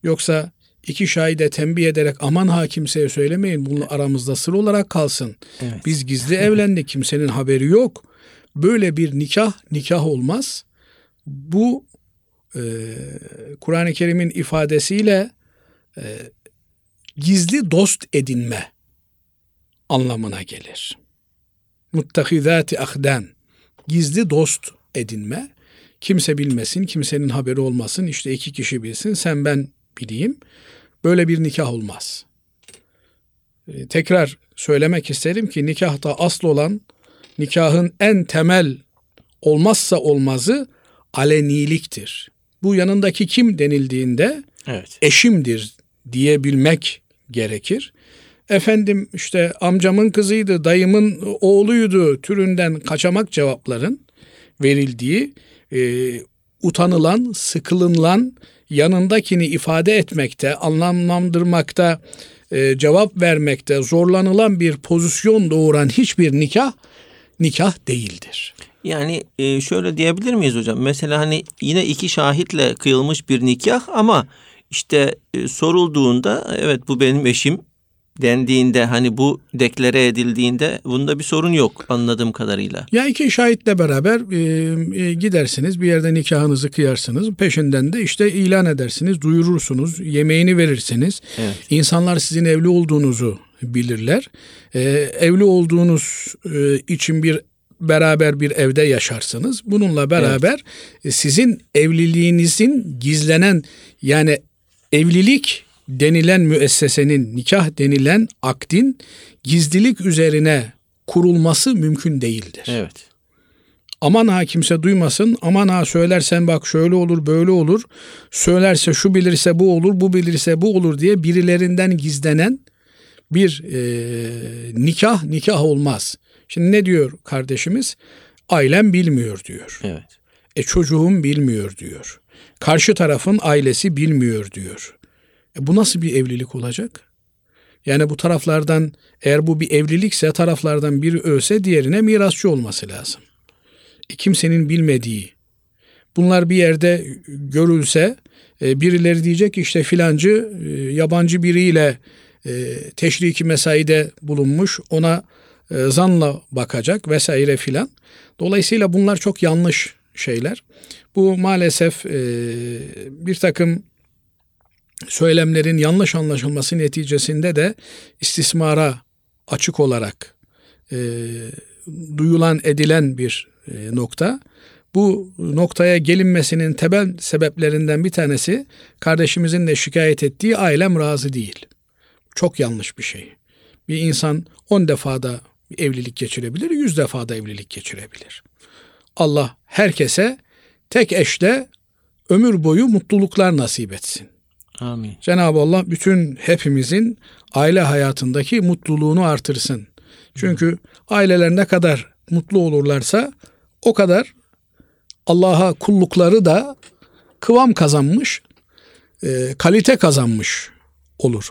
Yoksa iki şahide tembih ederek aman ha kimseye söylemeyin bunu aramızda sır olarak kalsın. Evet. Biz gizli evlendik kimsenin haberi yok. Böyle bir nikah nikah olmaz. Bu e, Kur'an-ı Kerim'in ifadesiyle e, gizli dost edinme anlamına gelir. Muttahizati ahden gizli dost edinme. Kimse bilmesin, kimsenin haberi olmasın. İşte iki kişi bilsin, sen ben bileyim. Böyle bir nikah olmaz. Ee, tekrar söylemek isterim ki nikahta asıl olan nikahın en temel olmazsa olmazı aleniliktir. Bu yanındaki kim denildiğinde evet. eşimdir diyebilmek gerekir. Efendim işte amcamın kızıydı, dayımın oğluydu türünden kaçamak cevapların verildiği, e, utanılan, sıkılınılan, yanındakini ifade etmekte, anlamlandırmakta, e, cevap vermekte zorlanılan bir pozisyon doğuran hiçbir nikah nikah değildir. Yani e, şöyle diyebilir miyiz hocam? Mesela hani yine iki şahitle kıyılmış bir nikah ama işte e, sorulduğunda evet bu benim eşim dendiğinde hani bu deklare edildiğinde bunda bir sorun yok anladığım kadarıyla. Ya iki şahitle beraber e, e, gidersiniz bir yerde nikahınızı kıyarsınız peşinden de işte ilan edersiniz duyurursunuz yemeğini verirsiniz. Evet. İnsanlar sizin evli olduğunuzu bilirler. E, evli olduğunuz e, için bir beraber bir evde yaşarsınız. Bununla beraber evet. Sizin evliliğinizin gizlenen yani evlilik denilen müessesenin, nikah denilen akdin gizlilik üzerine kurulması mümkün değildir. Evet. Aman ha kimse duymasın, aman ha söylersen bak şöyle olur böyle olur, söylerse şu bilirse bu olur, bu bilirse bu olur diye birilerinden gizlenen bir e, nikah nikah olmaz. Şimdi ne diyor kardeşimiz? Ailem bilmiyor diyor. Evet. E çocuğum bilmiyor diyor. Karşı tarafın ailesi bilmiyor diyor. E bu nasıl bir evlilik olacak? Yani bu taraflardan eğer bu bir evlilikse taraflardan biri ölse diğerine mirasçı olması lazım. E kimsenin bilmediği bunlar bir yerde görülse e, birileri diyecek işte filancı e, yabancı biriyle e, teşriki mesaide bulunmuş ona e, zanla bakacak vesaire filan. Dolayısıyla bunlar çok yanlış şeyler. Bu maalesef e, bir takım söylemlerin yanlış anlaşılması neticesinde de istismara açık olarak e, duyulan edilen bir e, nokta. Bu noktaya gelinmesinin temel sebeplerinden bir tanesi kardeşimizin de şikayet ettiği ailem razı değil. Çok yanlış bir şey. Bir insan on defada evlilik geçirebilir, yüz defada evlilik geçirebilir. Allah herkese tek eşle ömür boyu mutluluklar nasip etsin. Amin. Cenab-ı Allah bütün hepimizin aile hayatındaki mutluluğunu artırsın. Çünkü aileler ne kadar mutlu olurlarsa o kadar Allah'a kullukları da kıvam kazanmış, e, kalite kazanmış olur.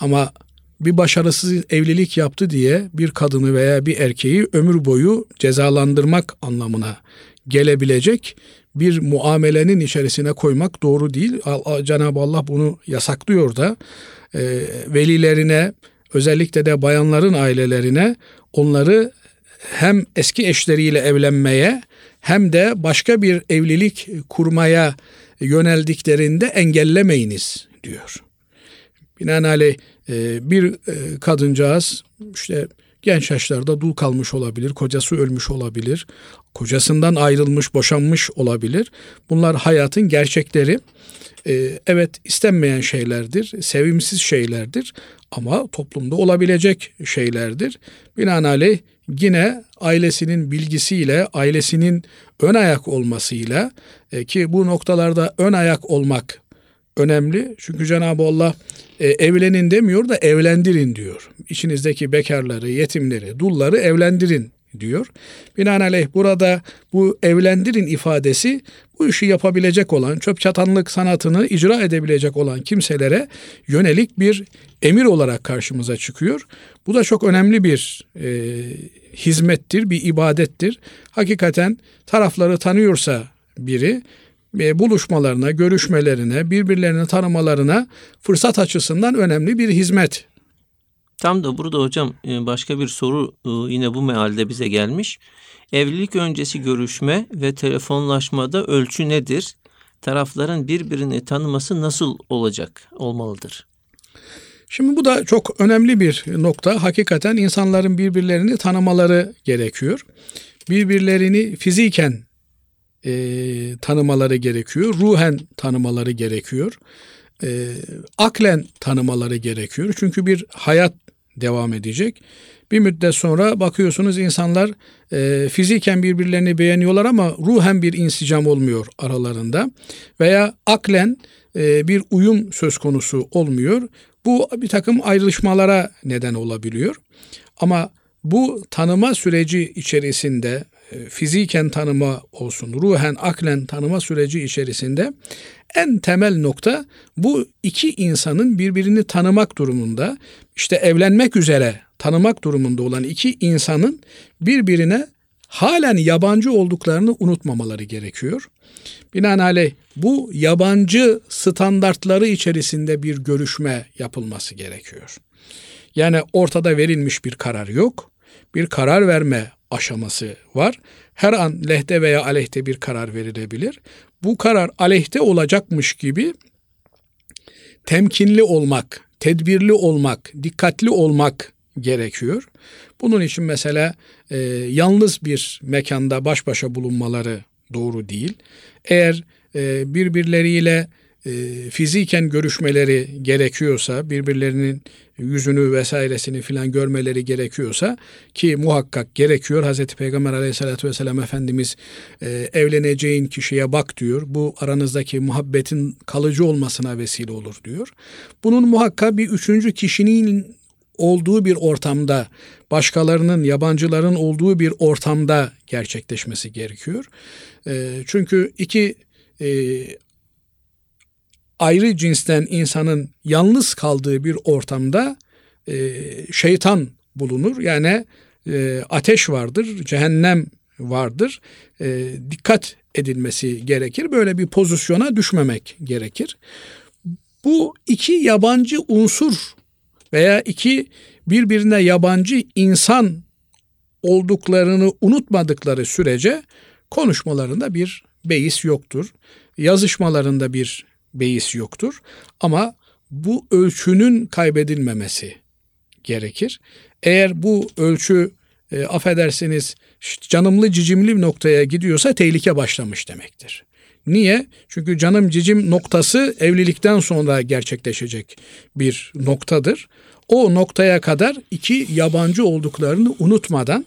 Ama bir başarısız evlilik yaptı diye bir kadını veya bir erkeği ömür boyu cezalandırmak anlamına gelebilecek bir muamelenin içerisine koymak doğru değil. Cenab-ı Allah bunu yasaklıyor da e, velilerine özellikle de bayanların ailelerine onları hem eski eşleriyle evlenmeye hem de başka bir evlilik kurmaya yöneldiklerinde engellemeyiniz diyor. Binaenaleyh e, bir e, kadıncağız işte genç yaşlarda dul kalmış olabilir, kocası ölmüş olabilir, kocasından ayrılmış, boşanmış olabilir. Bunlar hayatın gerçekleri. Ee, evet istenmeyen şeylerdir, sevimsiz şeylerdir ama toplumda olabilecek şeylerdir. Binaenaleyh yine ailesinin bilgisiyle, ailesinin ön ayak olmasıyla e, ki bu noktalarda ön ayak olmak önemli. Çünkü Cenab-ı Allah e, evlenin demiyor da evlendirin diyor. İçinizdeki bekarları, yetimleri, dulları evlendirin diyor. Binaenaleyh burada bu evlendirin ifadesi bu işi yapabilecek olan, çöp çatanlık sanatını icra edebilecek olan kimselere yönelik bir emir olarak karşımıza çıkıyor. Bu da çok önemli bir e, hizmettir, bir ibadettir. Hakikaten tarafları tanıyorsa biri buluşmalarına, görüşmelerine, birbirlerini tanımalarına fırsat açısından önemli bir hizmet Tam da burada hocam e, başka bir soru e, yine bu mealde bize gelmiş. Evlilik öncesi görüşme ve telefonlaşmada ölçü nedir? Tarafların birbirini tanıması nasıl olacak, olmalıdır? Şimdi bu da çok önemli bir nokta. Hakikaten insanların birbirlerini tanımaları gerekiyor. Birbirlerini fiziken e, tanımaları gerekiyor. Ruhen tanımaları gerekiyor. E, aklen tanımaları gerekiyor. Çünkü bir hayat devam edecek. Bir müddet sonra bakıyorsunuz insanlar e, fiziken birbirlerini beğeniyorlar ama ruhen bir insicam olmuyor aralarında. Veya aklen e, bir uyum söz konusu olmuyor. Bu bir takım ayrışmalara neden olabiliyor. Ama bu tanıma süreci içerisinde fiziken tanıma olsun, ruhen, aklen tanıma süreci içerisinde en temel nokta bu iki insanın birbirini tanımak durumunda, işte evlenmek üzere tanımak durumunda olan iki insanın birbirine halen yabancı olduklarını unutmamaları gerekiyor. Binaenaleyh bu yabancı standartları içerisinde bir görüşme yapılması gerekiyor. Yani ortada verilmiş bir karar yok. Bir karar verme aşaması var. Her an lehte veya aleyhte bir karar verilebilir. Bu karar aleyhte olacakmış gibi temkinli olmak, tedbirli olmak, dikkatli olmak gerekiyor. Bunun için mesela e, yalnız bir mekanda baş başa bulunmaları doğru değil. Eğer e, birbirleriyle e, fiziken görüşmeleri gerekiyorsa, birbirlerinin yüzünü vesairesini filan görmeleri gerekiyorsa ki muhakkak gerekiyor. Hazreti Peygamber aleyhissalatü vesselam Efendimiz e, evleneceğin kişiye bak diyor. Bu aranızdaki muhabbetin kalıcı olmasına vesile olur diyor. Bunun muhakkak bir üçüncü kişinin olduğu bir ortamda, başkalarının, yabancıların olduğu bir ortamda gerçekleşmesi gerekiyor. E, çünkü iki e, ayrı cinsten insanın yalnız kaldığı bir ortamda e, şeytan bulunur. Yani e, ateş vardır, cehennem vardır. E, dikkat edilmesi gerekir. Böyle bir pozisyona düşmemek gerekir. Bu iki yabancı unsur veya iki birbirine yabancı insan olduklarını unutmadıkları sürece konuşmalarında bir beis yoktur. Yazışmalarında bir beis yoktur. Ama bu ölçünün kaybedilmemesi gerekir. Eğer bu ölçü e, affedersiniz canımlı cicimli noktaya gidiyorsa tehlike başlamış demektir. Niye? Çünkü canım cicim noktası evlilikten sonra gerçekleşecek bir noktadır. O noktaya kadar iki yabancı olduklarını unutmadan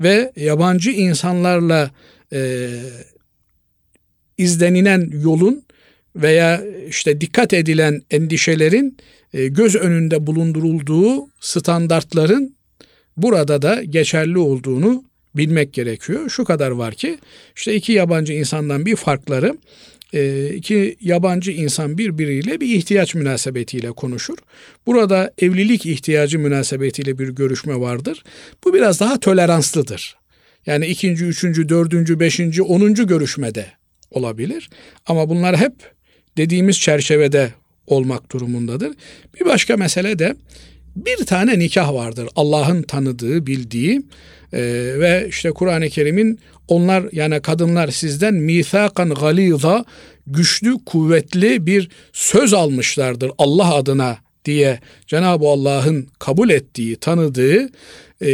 ve yabancı insanlarla e, izlenilen yolun veya işte dikkat edilen endişelerin e, göz önünde bulundurulduğu standartların burada da geçerli olduğunu bilmek gerekiyor. Şu kadar var ki işte iki yabancı insandan bir farkları e, iki yabancı insan birbiriyle bir ihtiyaç münasebetiyle konuşur. Burada evlilik ihtiyacı münasebetiyle bir görüşme vardır. Bu biraz daha toleranslıdır. Yani ikinci, üçüncü, dördüncü, beşinci, onuncu görüşmede olabilir. Ama bunlar hep dediğimiz çerçevede olmak durumundadır. Bir başka mesele de bir tane nikah vardır. Allah'ın tanıdığı, bildiği e, ve işte Kur'an-ı Kerim'in onlar yani kadınlar sizden mithakan galiza güçlü, kuvvetli bir söz almışlardır Allah adına diye Cenab-ı Allah'ın kabul ettiği, tanıdığı e,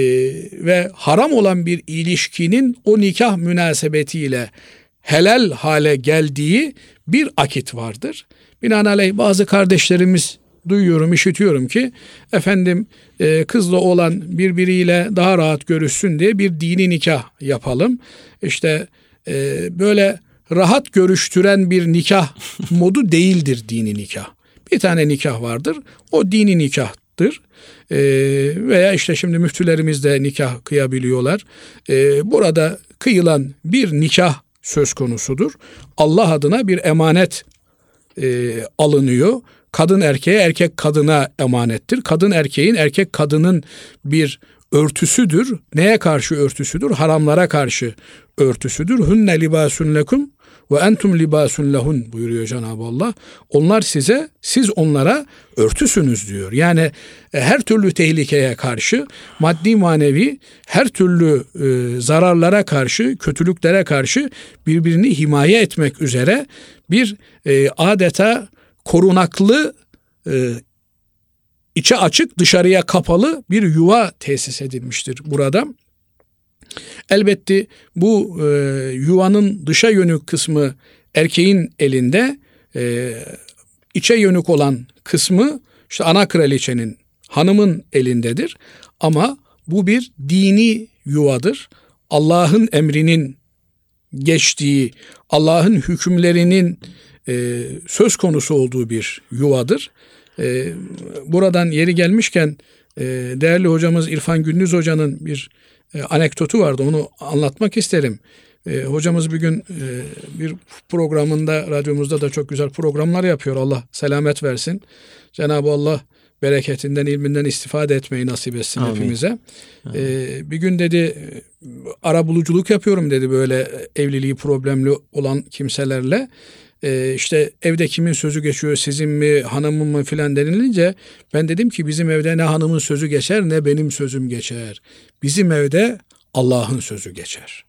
ve haram olan bir ilişkinin o nikah münasebetiyle helal hale geldiği bir akit vardır. Binaenaleyh bazı kardeşlerimiz duyuyorum, işitiyorum ki efendim e, kızla olan birbiriyle daha rahat görüşsün diye bir dini nikah yapalım. İşte e, böyle rahat görüştüren bir nikah *laughs* modu değildir dini nikah. Bir tane nikah vardır. O dini nikahtır. E, veya işte şimdi müftülerimiz de nikah kıyabiliyorlar. E, burada kıyılan bir nikah söz konusudur. Allah adına bir emanet e, alınıyor. Kadın erkeğe, erkek kadına emanettir. Kadın erkeğin, erkek kadının bir örtüsüdür. Neye karşı örtüsüdür? Haramlara karşı örtüsüdür. Hünne libasun lekum ve entum libasun lehun buyuruyor Cenab-ı Allah. Onlar size, siz onlara örtüsünüz diyor. Yani e, her türlü tehlikeye karşı, maddi manevi her türlü e, zararlara karşı, kötülüklere karşı birbirini himaye etmek üzere bir e, adeta korunaklı içe açık dışarıya kapalı bir yuva tesis edilmiştir burada. Elbette bu e, yuvanın dışa yönük kısmı erkeğin elinde, e, içe yönük olan kısmı işte ana kraliçenin, hanımın elindedir. Ama bu bir dini yuvadır. Allah'ın emrinin geçtiği, Allah'ın hükümlerinin e, söz konusu olduğu bir yuvadır. E, buradan yeri gelmişken e, değerli hocamız İrfan Gündüz Hoca'nın bir e, anekdotu vardı. Onu anlatmak isterim. E, hocamız bir gün e, bir programında, radyomuzda da çok güzel programlar yapıyor. Allah selamet versin. Cenab-ı Allah bereketinden, ilminden istifade etmeyi nasip etsin Amin. hepimize. Amin. Ee, bir gün dedi ara buluculuk yapıyorum dedi böyle evliliği problemli olan kimselerle e, işte evde kimin sözü geçiyor sizin mi hanımın mı filan denilince ben dedim ki bizim evde ne hanımın sözü geçer ne benim sözüm geçer. Bizim evde Allah'ın sözü geçer.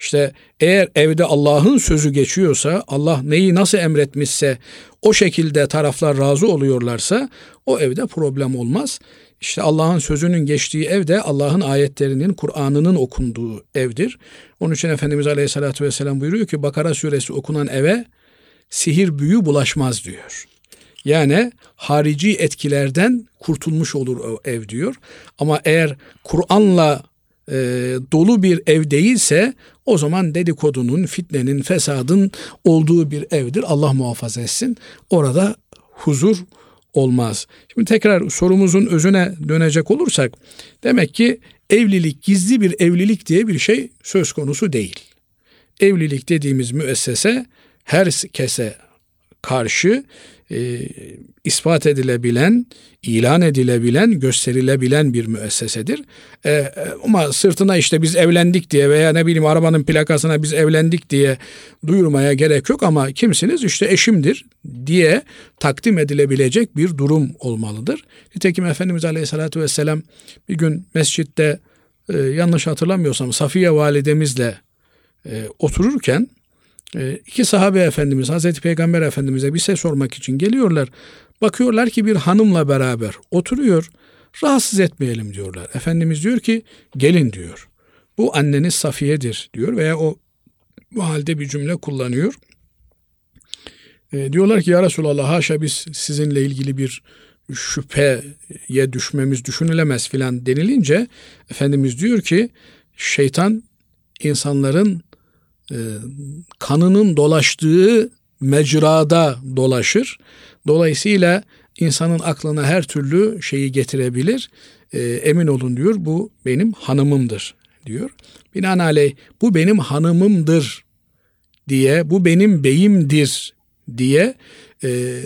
İşte eğer evde Allah'ın sözü geçiyorsa, Allah neyi nasıl emretmişse o şekilde taraflar razı oluyorlarsa o evde problem olmaz. İşte Allah'ın sözünün geçtiği evde Allah'ın ayetlerinin, Kur'an'ının okunduğu evdir. Onun için Efendimiz Aleyhisselatü Vesselam buyuruyor ki Bakara suresi okunan eve sihir büyü bulaşmaz diyor. Yani harici etkilerden kurtulmuş olur o ev diyor. Ama eğer Kur'an'la e, dolu bir ev değilse o zaman dedikodunun, fitnenin, fesadın olduğu bir evdir. Allah muhafaza etsin. Orada huzur olmaz. Şimdi tekrar sorumuzun özüne dönecek olursak demek ki evlilik gizli bir evlilik diye bir şey söz konusu değil. Evlilik dediğimiz müessese herkese karşı e, ispat edilebilen, ilan edilebilen, gösterilebilen bir müessesedir. E, e, ama sırtına işte biz evlendik diye veya ne bileyim arabanın plakasına biz evlendik diye duyurmaya gerek yok ama kimsiniz işte eşimdir diye takdim edilebilecek bir durum olmalıdır. Nitekim Efendimiz Aleyhisselatü Vesselam bir gün mescitte e, yanlış hatırlamıyorsam Safiye validemizle e, otururken iki sahabe efendimiz Hazreti Peygamber Efendimiz'e bir şey sormak için geliyorlar. Bakıyorlar ki bir hanımla beraber oturuyor. Rahatsız etmeyelim diyorlar. Efendimiz diyor ki gelin diyor. Bu anneniz Safiye'dir diyor veya o bu halde bir cümle kullanıyor. E, diyorlar ki ya Resulallah haşa biz sizinle ilgili bir şüpheye düşmemiz düşünülemez filan denilince Efendimiz diyor ki şeytan insanların e, kanının dolaştığı mecrada dolaşır. Dolayısıyla insanın aklına her türlü şeyi getirebilir. E, emin olun diyor bu benim hanımımdır diyor. Binaenaleyh bu benim hanımımdır diye bu benim beyimdir diye e,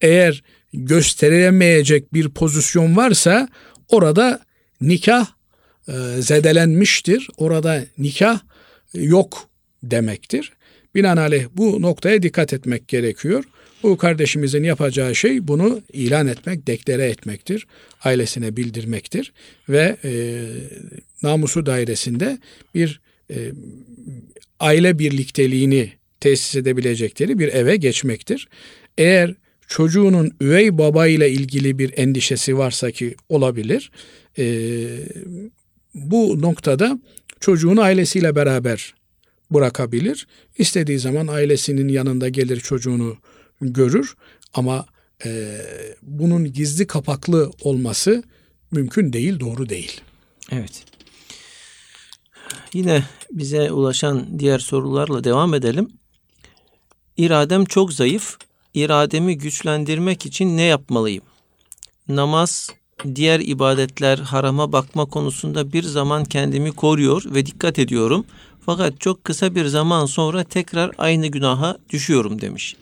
eğer gösterilemeyecek bir pozisyon varsa orada nikah e, zedelenmiştir. Orada nikah yok demektir. Binaenaleyh bu noktaya dikkat etmek gerekiyor. Bu kardeşimizin yapacağı şey bunu ilan etmek, deklare etmektir. Ailesine bildirmektir. Ve e, namusu dairesinde bir e, aile birlikteliğini tesis edebilecekleri bir eve geçmektir. Eğer çocuğunun üvey baba ile ilgili bir endişesi varsa ki olabilir, e, bu noktada çocuğunu ailesiyle beraber bırakabilir. İstediği zaman ailesinin yanında gelir çocuğunu görür ama e, bunun gizli kapaklı olması mümkün değil, doğru değil. Evet. Yine bize ulaşan diğer sorularla devam edelim. İradem çok zayıf. İrademi güçlendirmek için ne yapmalıyım? Namaz, diğer ibadetler harama bakma konusunda bir zaman kendimi koruyor ve dikkat ediyorum. Fakat çok kısa bir zaman sonra tekrar aynı günaha düşüyorum demiş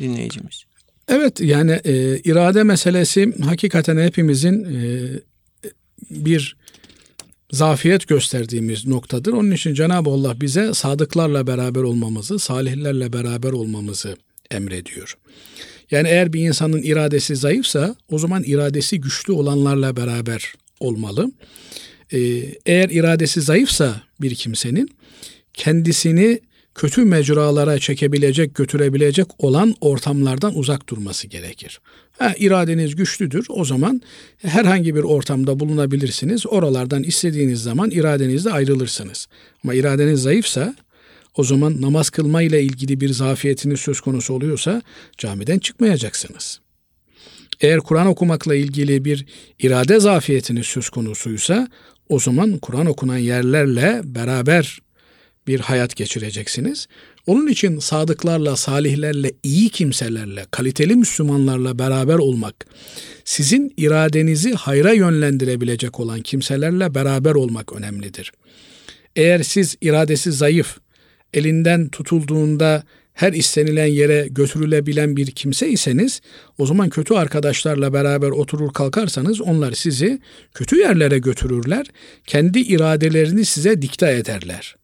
dinleyicimiz. Evet yani e, irade meselesi hakikaten hepimizin e, bir zafiyet gösterdiğimiz noktadır. Onun için Cenab-ı Allah bize sadıklarla beraber olmamızı, salihlerle beraber olmamızı emrediyor. Yani eğer bir insanın iradesi zayıfsa o zaman iradesi güçlü olanlarla beraber olmalı. Ee, eğer iradesi zayıfsa bir kimsenin kendisini kötü mecralara çekebilecek, götürebilecek olan ortamlardan uzak durması gerekir. Ha, iradeniz güçlüdür. O zaman herhangi bir ortamda bulunabilirsiniz. Oralardan istediğiniz zaman iradenizle ayrılırsınız. Ama iradeniz zayıfsa o zaman namaz kılma ile ilgili bir zafiyetiniz söz konusu oluyorsa camiden çıkmayacaksınız. Eğer Kur'an okumakla ilgili bir irade zafiyetiniz söz konusuysa o zaman Kur'an okunan yerlerle beraber bir hayat geçireceksiniz. Onun için sadıklarla, salihlerle, iyi kimselerle, kaliteli Müslümanlarla beraber olmak, sizin iradenizi hayra yönlendirebilecek olan kimselerle beraber olmak önemlidir. Eğer siz iradesi zayıf, elinden tutulduğunda her istenilen yere götürülebilen bir kimse iseniz o zaman kötü arkadaşlarla beraber oturur kalkarsanız onlar sizi kötü yerlere götürürler. Kendi iradelerini size dikta ederler.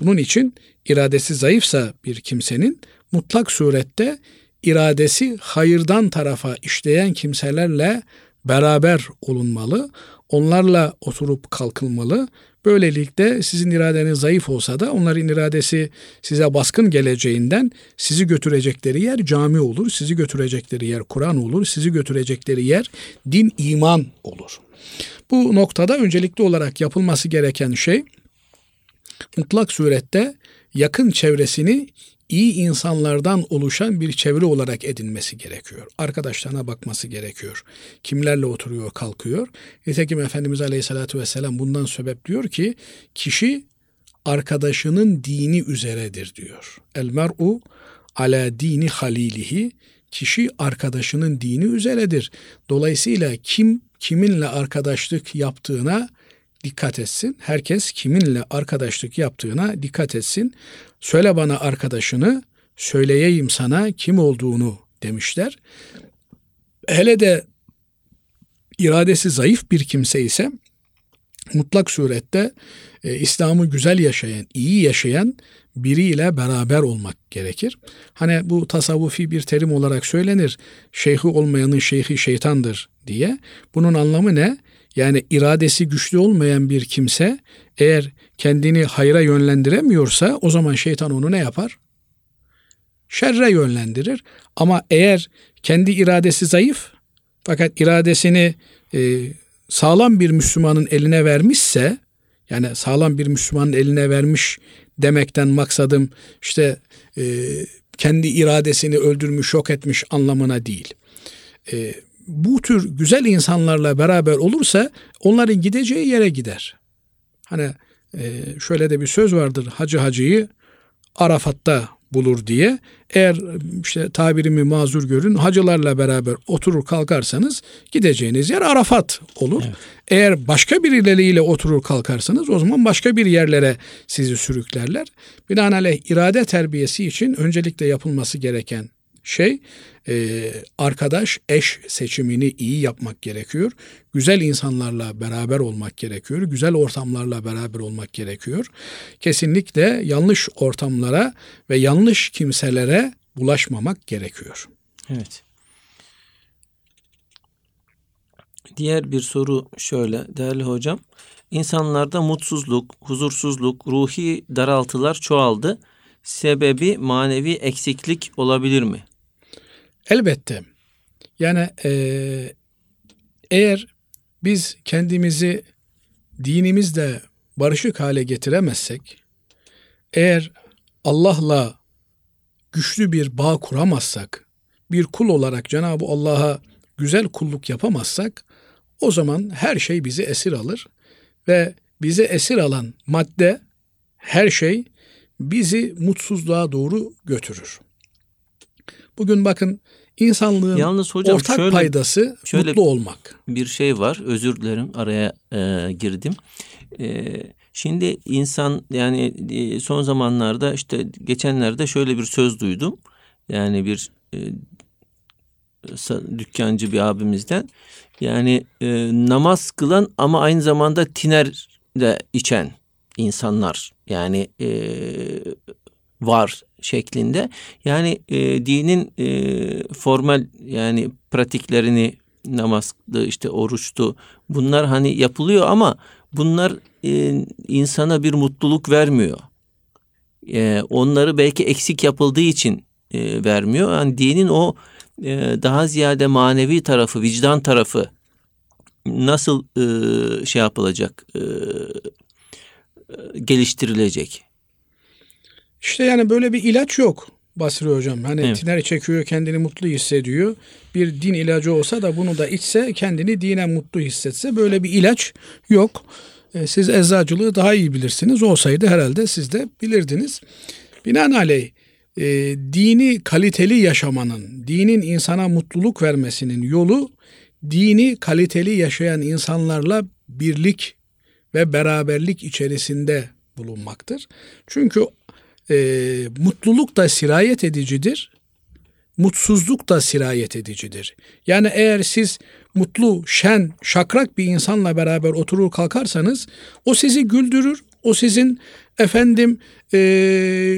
Bunun için iradesi zayıfsa bir kimsenin mutlak surette iradesi hayırdan tarafa işleyen kimselerle beraber olunmalı. Onlarla oturup kalkılmalı. Böylelikle sizin iradeniz zayıf olsa da onların iradesi size baskın geleceğinden sizi götürecekleri yer cami olur, sizi götürecekleri yer Kur'an olur, sizi götürecekleri yer din, iman olur. Bu noktada öncelikli olarak yapılması gereken şey mutlak surette yakın çevresini iyi insanlardan oluşan bir çevre olarak edinmesi gerekiyor. Arkadaşlarına bakması gerekiyor. Kimlerle oturuyor, kalkıyor. Nitekim Efendimiz Aleyhisselatü Vesselam bundan sebep diyor ki kişi arkadaşının dini üzeredir diyor. El mer'u ala dini halilihi kişi arkadaşının dini üzeredir. Dolayısıyla kim kiminle arkadaşlık yaptığına dikkat etsin. Herkes kiminle arkadaşlık yaptığına dikkat etsin. Söyle bana arkadaşını, söyleyeyim sana kim olduğunu demişler. Hele de iradesi zayıf bir kimse ise mutlak surette e, İslam'ı güzel yaşayan, iyi yaşayan biriyle beraber olmak gerekir. Hani bu tasavvufi bir terim olarak söylenir. Şeyhi olmayanın şeyhi şeytandır diye. Bunun anlamı ne? Yani iradesi güçlü olmayan bir kimse eğer kendini hayra yönlendiremiyorsa o zaman şeytan onu ne yapar? Şerre yönlendirir. Ama eğer kendi iradesi zayıf fakat iradesini e, sağlam bir Müslümanın eline vermişse yani sağlam bir Müslümanın eline vermiş demekten maksadım işte e, kendi iradesini öldürmüş, yok etmiş anlamına değil. E, bu tür güzel insanlarla beraber olursa onların gideceği yere gider. Hani e, şöyle de bir söz vardır. Hacı hacıyı Arafat'ta bulur diye. Eğer işte tabirimi mazur görün hacılarla beraber oturur kalkarsanız gideceğiniz yer Arafat olur. Evet. Eğer başka birileriyle oturur kalkarsanız o zaman başka bir yerlere sizi sürüklerler. Binaenaleyh irade terbiyesi için öncelikle yapılması gereken şey e, arkadaş, eş seçimini iyi yapmak gerekiyor. Güzel insanlarla beraber olmak gerekiyor. Güzel ortamlarla beraber olmak gerekiyor. Kesinlikle yanlış ortamlara ve yanlış kimselere bulaşmamak gerekiyor. Evet. Diğer bir soru şöyle değerli hocam. İnsanlarda mutsuzluk, huzursuzluk, ruhi daraltılar çoğaldı. Sebebi manevi eksiklik olabilir mi? Elbette. Yani e, eğer biz kendimizi dinimizde barışık hale getiremezsek, eğer Allah'la güçlü bir bağ kuramazsak, bir kul olarak Cenab-ı Allah'a güzel kulluk yapamazsak, o zaman her şey bizi esir alır ve bizi esir alan madde, her şey bizi mutsuzluğa doğru götürür. Bugün bakın insanlığın Yalnız hocam ortak şöyle, paydası şöyle mutlu olmak. Bir şey var. Özür dilerim araya e, girdim. E, şimdi insan yani e, son zamanlarda işte geçenlerde şöyle bir söz duydum. Yani bir e, dükkancı bir abimizden. Yani e, namaz kılan ama aynı zamanda tiner de içen insanlar yani e, var şeklinde. Yani e, dinin e, formal yani pratiklerini namazdı işte oruçtu bunlar hani yapılıyor ama bunlar e, insana bir mutluluk vermiyor. E, onları belki eksik yapıldığı için e, vermiyor. Yani dinin o e, daha ziyade manevi tarafı, vicdan tarafı nasıl e, şey yapılacak, e, geliştirilecek? İşte yani böyle bir ilaç yok Basri Hocam. Hani evet. tiner çekiyor kendini mutlu hissediyor. Bir din ilacı olsa da bunu da içse kendini dine mutlu hissetse böyle bir ilaç yok. E, siz eczacılığı daha iyi bilirsiniz. Olsaydı herhalde siz de bilirdiniz. Binaenaleyh e, dini kaliteli yaşamanın, dinin insana mutluluk vermesinin yolu dini kaliteli yaşayan insanlarla birlik ve beraberlik içerisinde bulunmaktır. Çünkü e, mutluluk da sirayet edicidir, mutsuzluk da sirayet edicidir. Yani eğer siz mutlu, şen, şakrak bir insanla beraber oturur kalkarsanız o sizi güldürür, o sizin efendim e,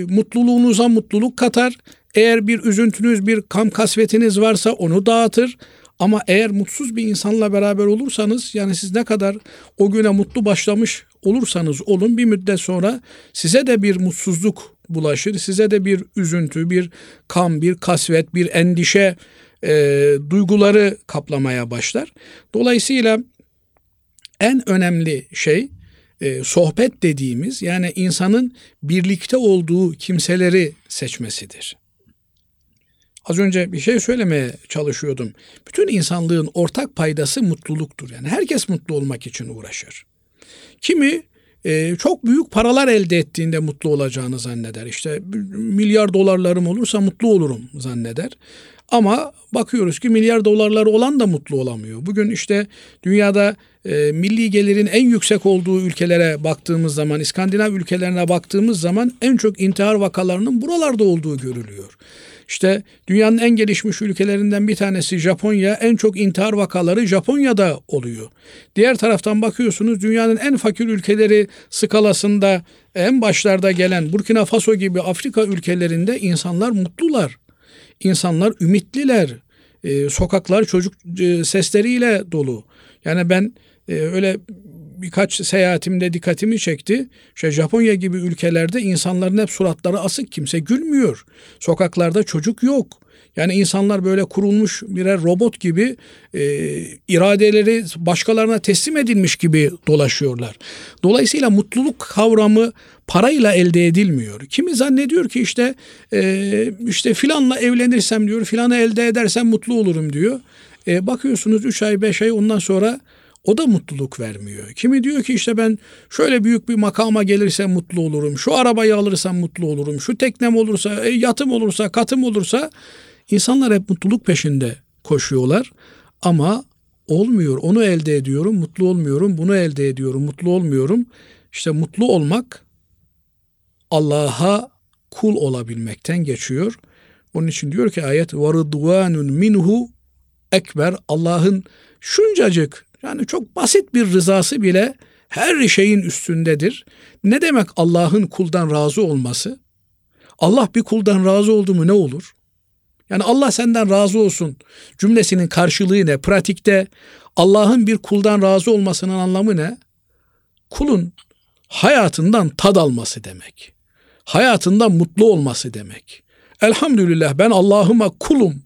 mutluluğunuza mutluluk katar. Eğer bir üzüntünüz, bir kam kasvetiniz varsa onu dağıtır. Ama eğer mutsuz bir insanla beraber olursanız yani siz ne kadar o güne mutlu başlamış olursanız olun bir müddet sonra size de bir mutsuzluk bulaşır. Size de bir üzüntü, bir kam, bir kasvet, bir endişe e, duyguları kaplamaya başlar. Dolayısıyla en önemli şey e, sohbet dediğimiz yani insanın birlikte olduğu kimseleri seçmesidir. Az önce bir şey söylemeye çalışıyordum. Bütün insanlığın ortak paydası mutluluktur. Yani herkes mutlu olmak için uğraşır. Kimi e, çok büyük paralar elde ettiğinde mutlu olacağını zanneder. İşte milyar dolarlarım olursa mutlu olurum zanneder. Ama bakıyoruz ki milyar dolarları olan da mutlu olamıyor. Bugün işte dünyada e, milli gelirin en yüksek olduğu ülkelere baktığımız zaman, İskandinav ülkelerine baktığımız zaman en çok intihar vakalarının buralarda olduğu görülüyor. İşte dünyanın en gelişmiş ülkelerinden bir tanesi Japonya. En çok intihar vakaları Japonya'da oluyor. Diğer taraftan bakıyorsunuz dünyanın en fakir ülkeleri skalasında en başlarda gelen Burkina Faso gibi Afrika ülkelerinde insanlar mutlular. İnsanlar ümitliler. Ee, sokaklar çocuk e, sesleriyle dolu. Yani ben e, öyle birkaç seyahatimde dikkatimi çekti. İşte Japonya gibi ülkelerde insanların hep suratları asık kimse gülmüyor. Sokaklarda çocuk yok. Yani insanlar böyle kurulmuş birer robot gibi e, iradeleri başkalarına teslim edilmiş gibi dolaşıyorlar. Dolayısıyla mutluluk kavramı parayla elde edilmiyor. Kimi zannediyor ki işte e, işte filanla evlenirsem diyor, filanı elde edersem mutlu olurum diyor. E, bakıyorsunuz 3 ay 5 ay ondan sonra o da mutluluk vermiyor. Kimi diyor ki işte ben şöyle büyük bir makama gelirsem mutlu olurum. Şu arabayı alırsam mutlu olurum. Şu teknem olursa, e, yatım olursa, katım olursa insanlar hep mutluluk peşinde koşuyorlar. Ama olmuyor. Onu elde ediyorum, mutlu olmuyorum. Bunu elde ediyorum, mutlu olmuyorum. İşte mutlu olmak Allah'a kul olabilmekten geçiyor. Onun için diyor ki ayet varıdvanun minhu ekber Allah'ın şuncacık yani çok basit bir rızası bile her şeyin üstündedir. Ne demek Allah'ın kuldan razı olması? Allah bir kuldan razı oldu mu ne olur? Yani Allah senden razı olsun cümlesinin karşılığı ne? Pratikte Allah'ın bir kuldan razı olmasının anlamı ne? Kulun hayatından tad alması demek. Hayatından mutlu olması demek. Elhamdülillah ben Allah'ıma kulum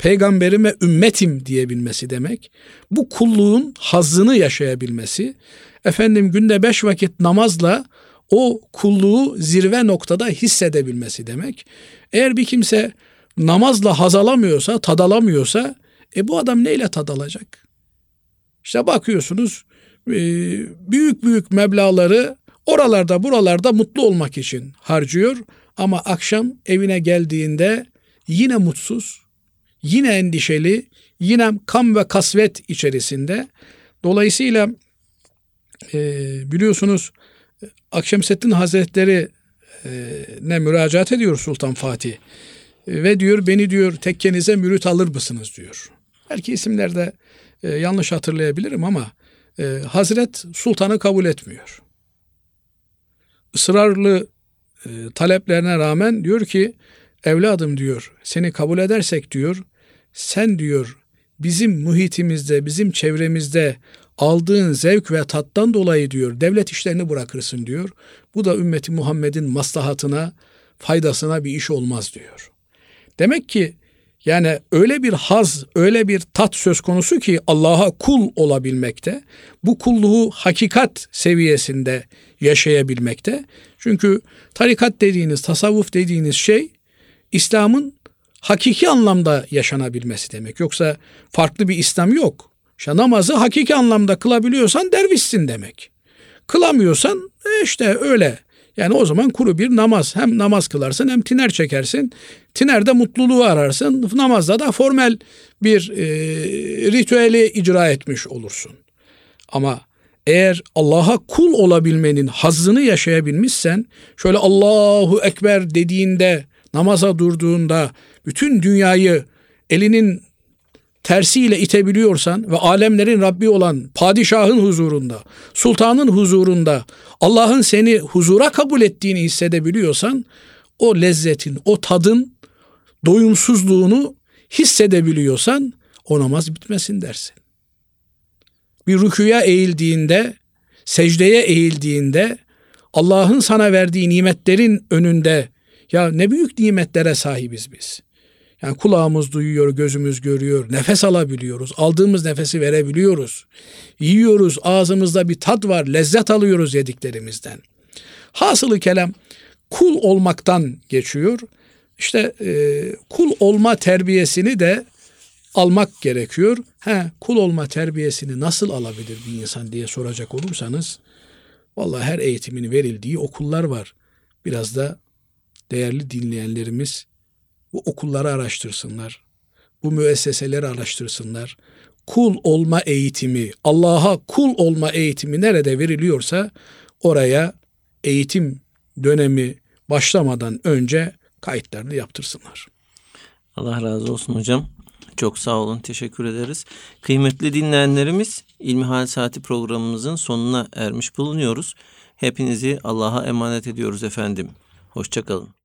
peygamberime ümmetim diyebilmesi demek. Bu kulluğun hazzını yaşayabilmesi. Efendim günde beş vakit namazla o kulluğu zirve noktada hissedebilmesi demek. Eğer bir kimse namazla haz alamıyorsa, tad alamıyorsa e bu adam neyle tad alacak? İşte bakıyorsunuz e, büyük büyük meblaları oralarda buralarda mutlu olmak için harcıyor ama akşam evine geldiğinde yine mutsuz, yine endişeli, yine kam ve kasvet içerisinde. Dolayısıyla e, biliyorsunuz Akşemseddin Hazretleri e, ne müracaat ediyor Sultan Fatih. ve diyor beni diyor tekkenize mürit alır mısınız diyor. Belki isimlerde e, yanlış hatırlayabilirim ama e, Hazret Sultan'ı kabul etmiyor. Israrlı e, taleplerine rağmen diyor ki evladım diyor seni kabul edersek diyor sen diyor bizim muhitimizde bizim çevremizde aldığın zevk ve tattan dolayı diyor devlet işlerini bırakırsın diyor. Bu da ümmeti Muhammed'in maslahatına, faydasına bir iş olmaz diyor. Demek ki yani öyle bir haz, öyle bir tat söz konusu ki Allah'a kul olabilmekte, bu kulluğu hakikat seviyesinde yaşayabilmekte. Çünkü tarikat dediğiniz, tasavvuf dediğiniz şey İslam'ın hakiki anlamda yaşanabilmesi demek. Yoksa farklı bir İslam yok. İşte namazı hakiki anlamda kılabiliyorsan dervişsin demek. Kılamıyorsan e işte öyle. Yani o zaman kuru bir namaz. Hem namaz kılarsın hem tiner çekersin. Tinerde mutluluğu ararsın. Namazda da formel bir e, ritüeli icra etmiş olursun. Ama eğer Allah'a kul olabilmenin hazzını yaşayabilmişsen, şöyle Allahu Ekber dediğinde, namaza durduğunda bütün dünyayı elinin tersiyle itebiliyorsan ve alemlerin Rabbi olan padişahın huzurunda, sultanın huzurunda Allah'ın seni huzura kabul ettiğini hissedebiliyorsan o lezzetin, o tadın doyumsuzluğunu hissedebiliyorsan o namaz bitmesin dersin. Bir rüküya eğildiğinde, secdeye eğildiğinde Allah'ın sana verdiği nimetlerin önünde ya ne büyük nimetlere sahibiz biz. Yani kulağımız duyuyor, gözümüz görüyor, nefes alabiliyoruz, aldığımız nefesi verebiliyoruz. Yiyoruz, ağzımızda bir tat var, lezzet alıyoruz yediklerimizden. Hasılı kelam kul olmaktan geçiyor. İşte e, kul olma terbiyesini de almak gerekiyor. He, kul olma terbiyesini nasıl alabilir bir insan diye soracak olursanız, vallahi her eğitimin verildiği okullar var. Biraz da değerli dinleyenlerimiz bu okulları araştırsınlar. Bu müesseseleri araştırsınlar. Kul olma eğitimi, Allah'a kul olma eğitimi nerede veriliyorsa oraya eğitim dönemi başlamadan önce kayıtlarını yaptırsınlar. Allah razı olsun hocam. Çok sağ olun. Teşekkür ederiz. Kıymetli dinleyenlerimiz İlmihal Saati programımızın sonuna ermiş bulunuyoruz. Hepinizi Allah'a emanet ediyoruz efendim. Hoşçakalın.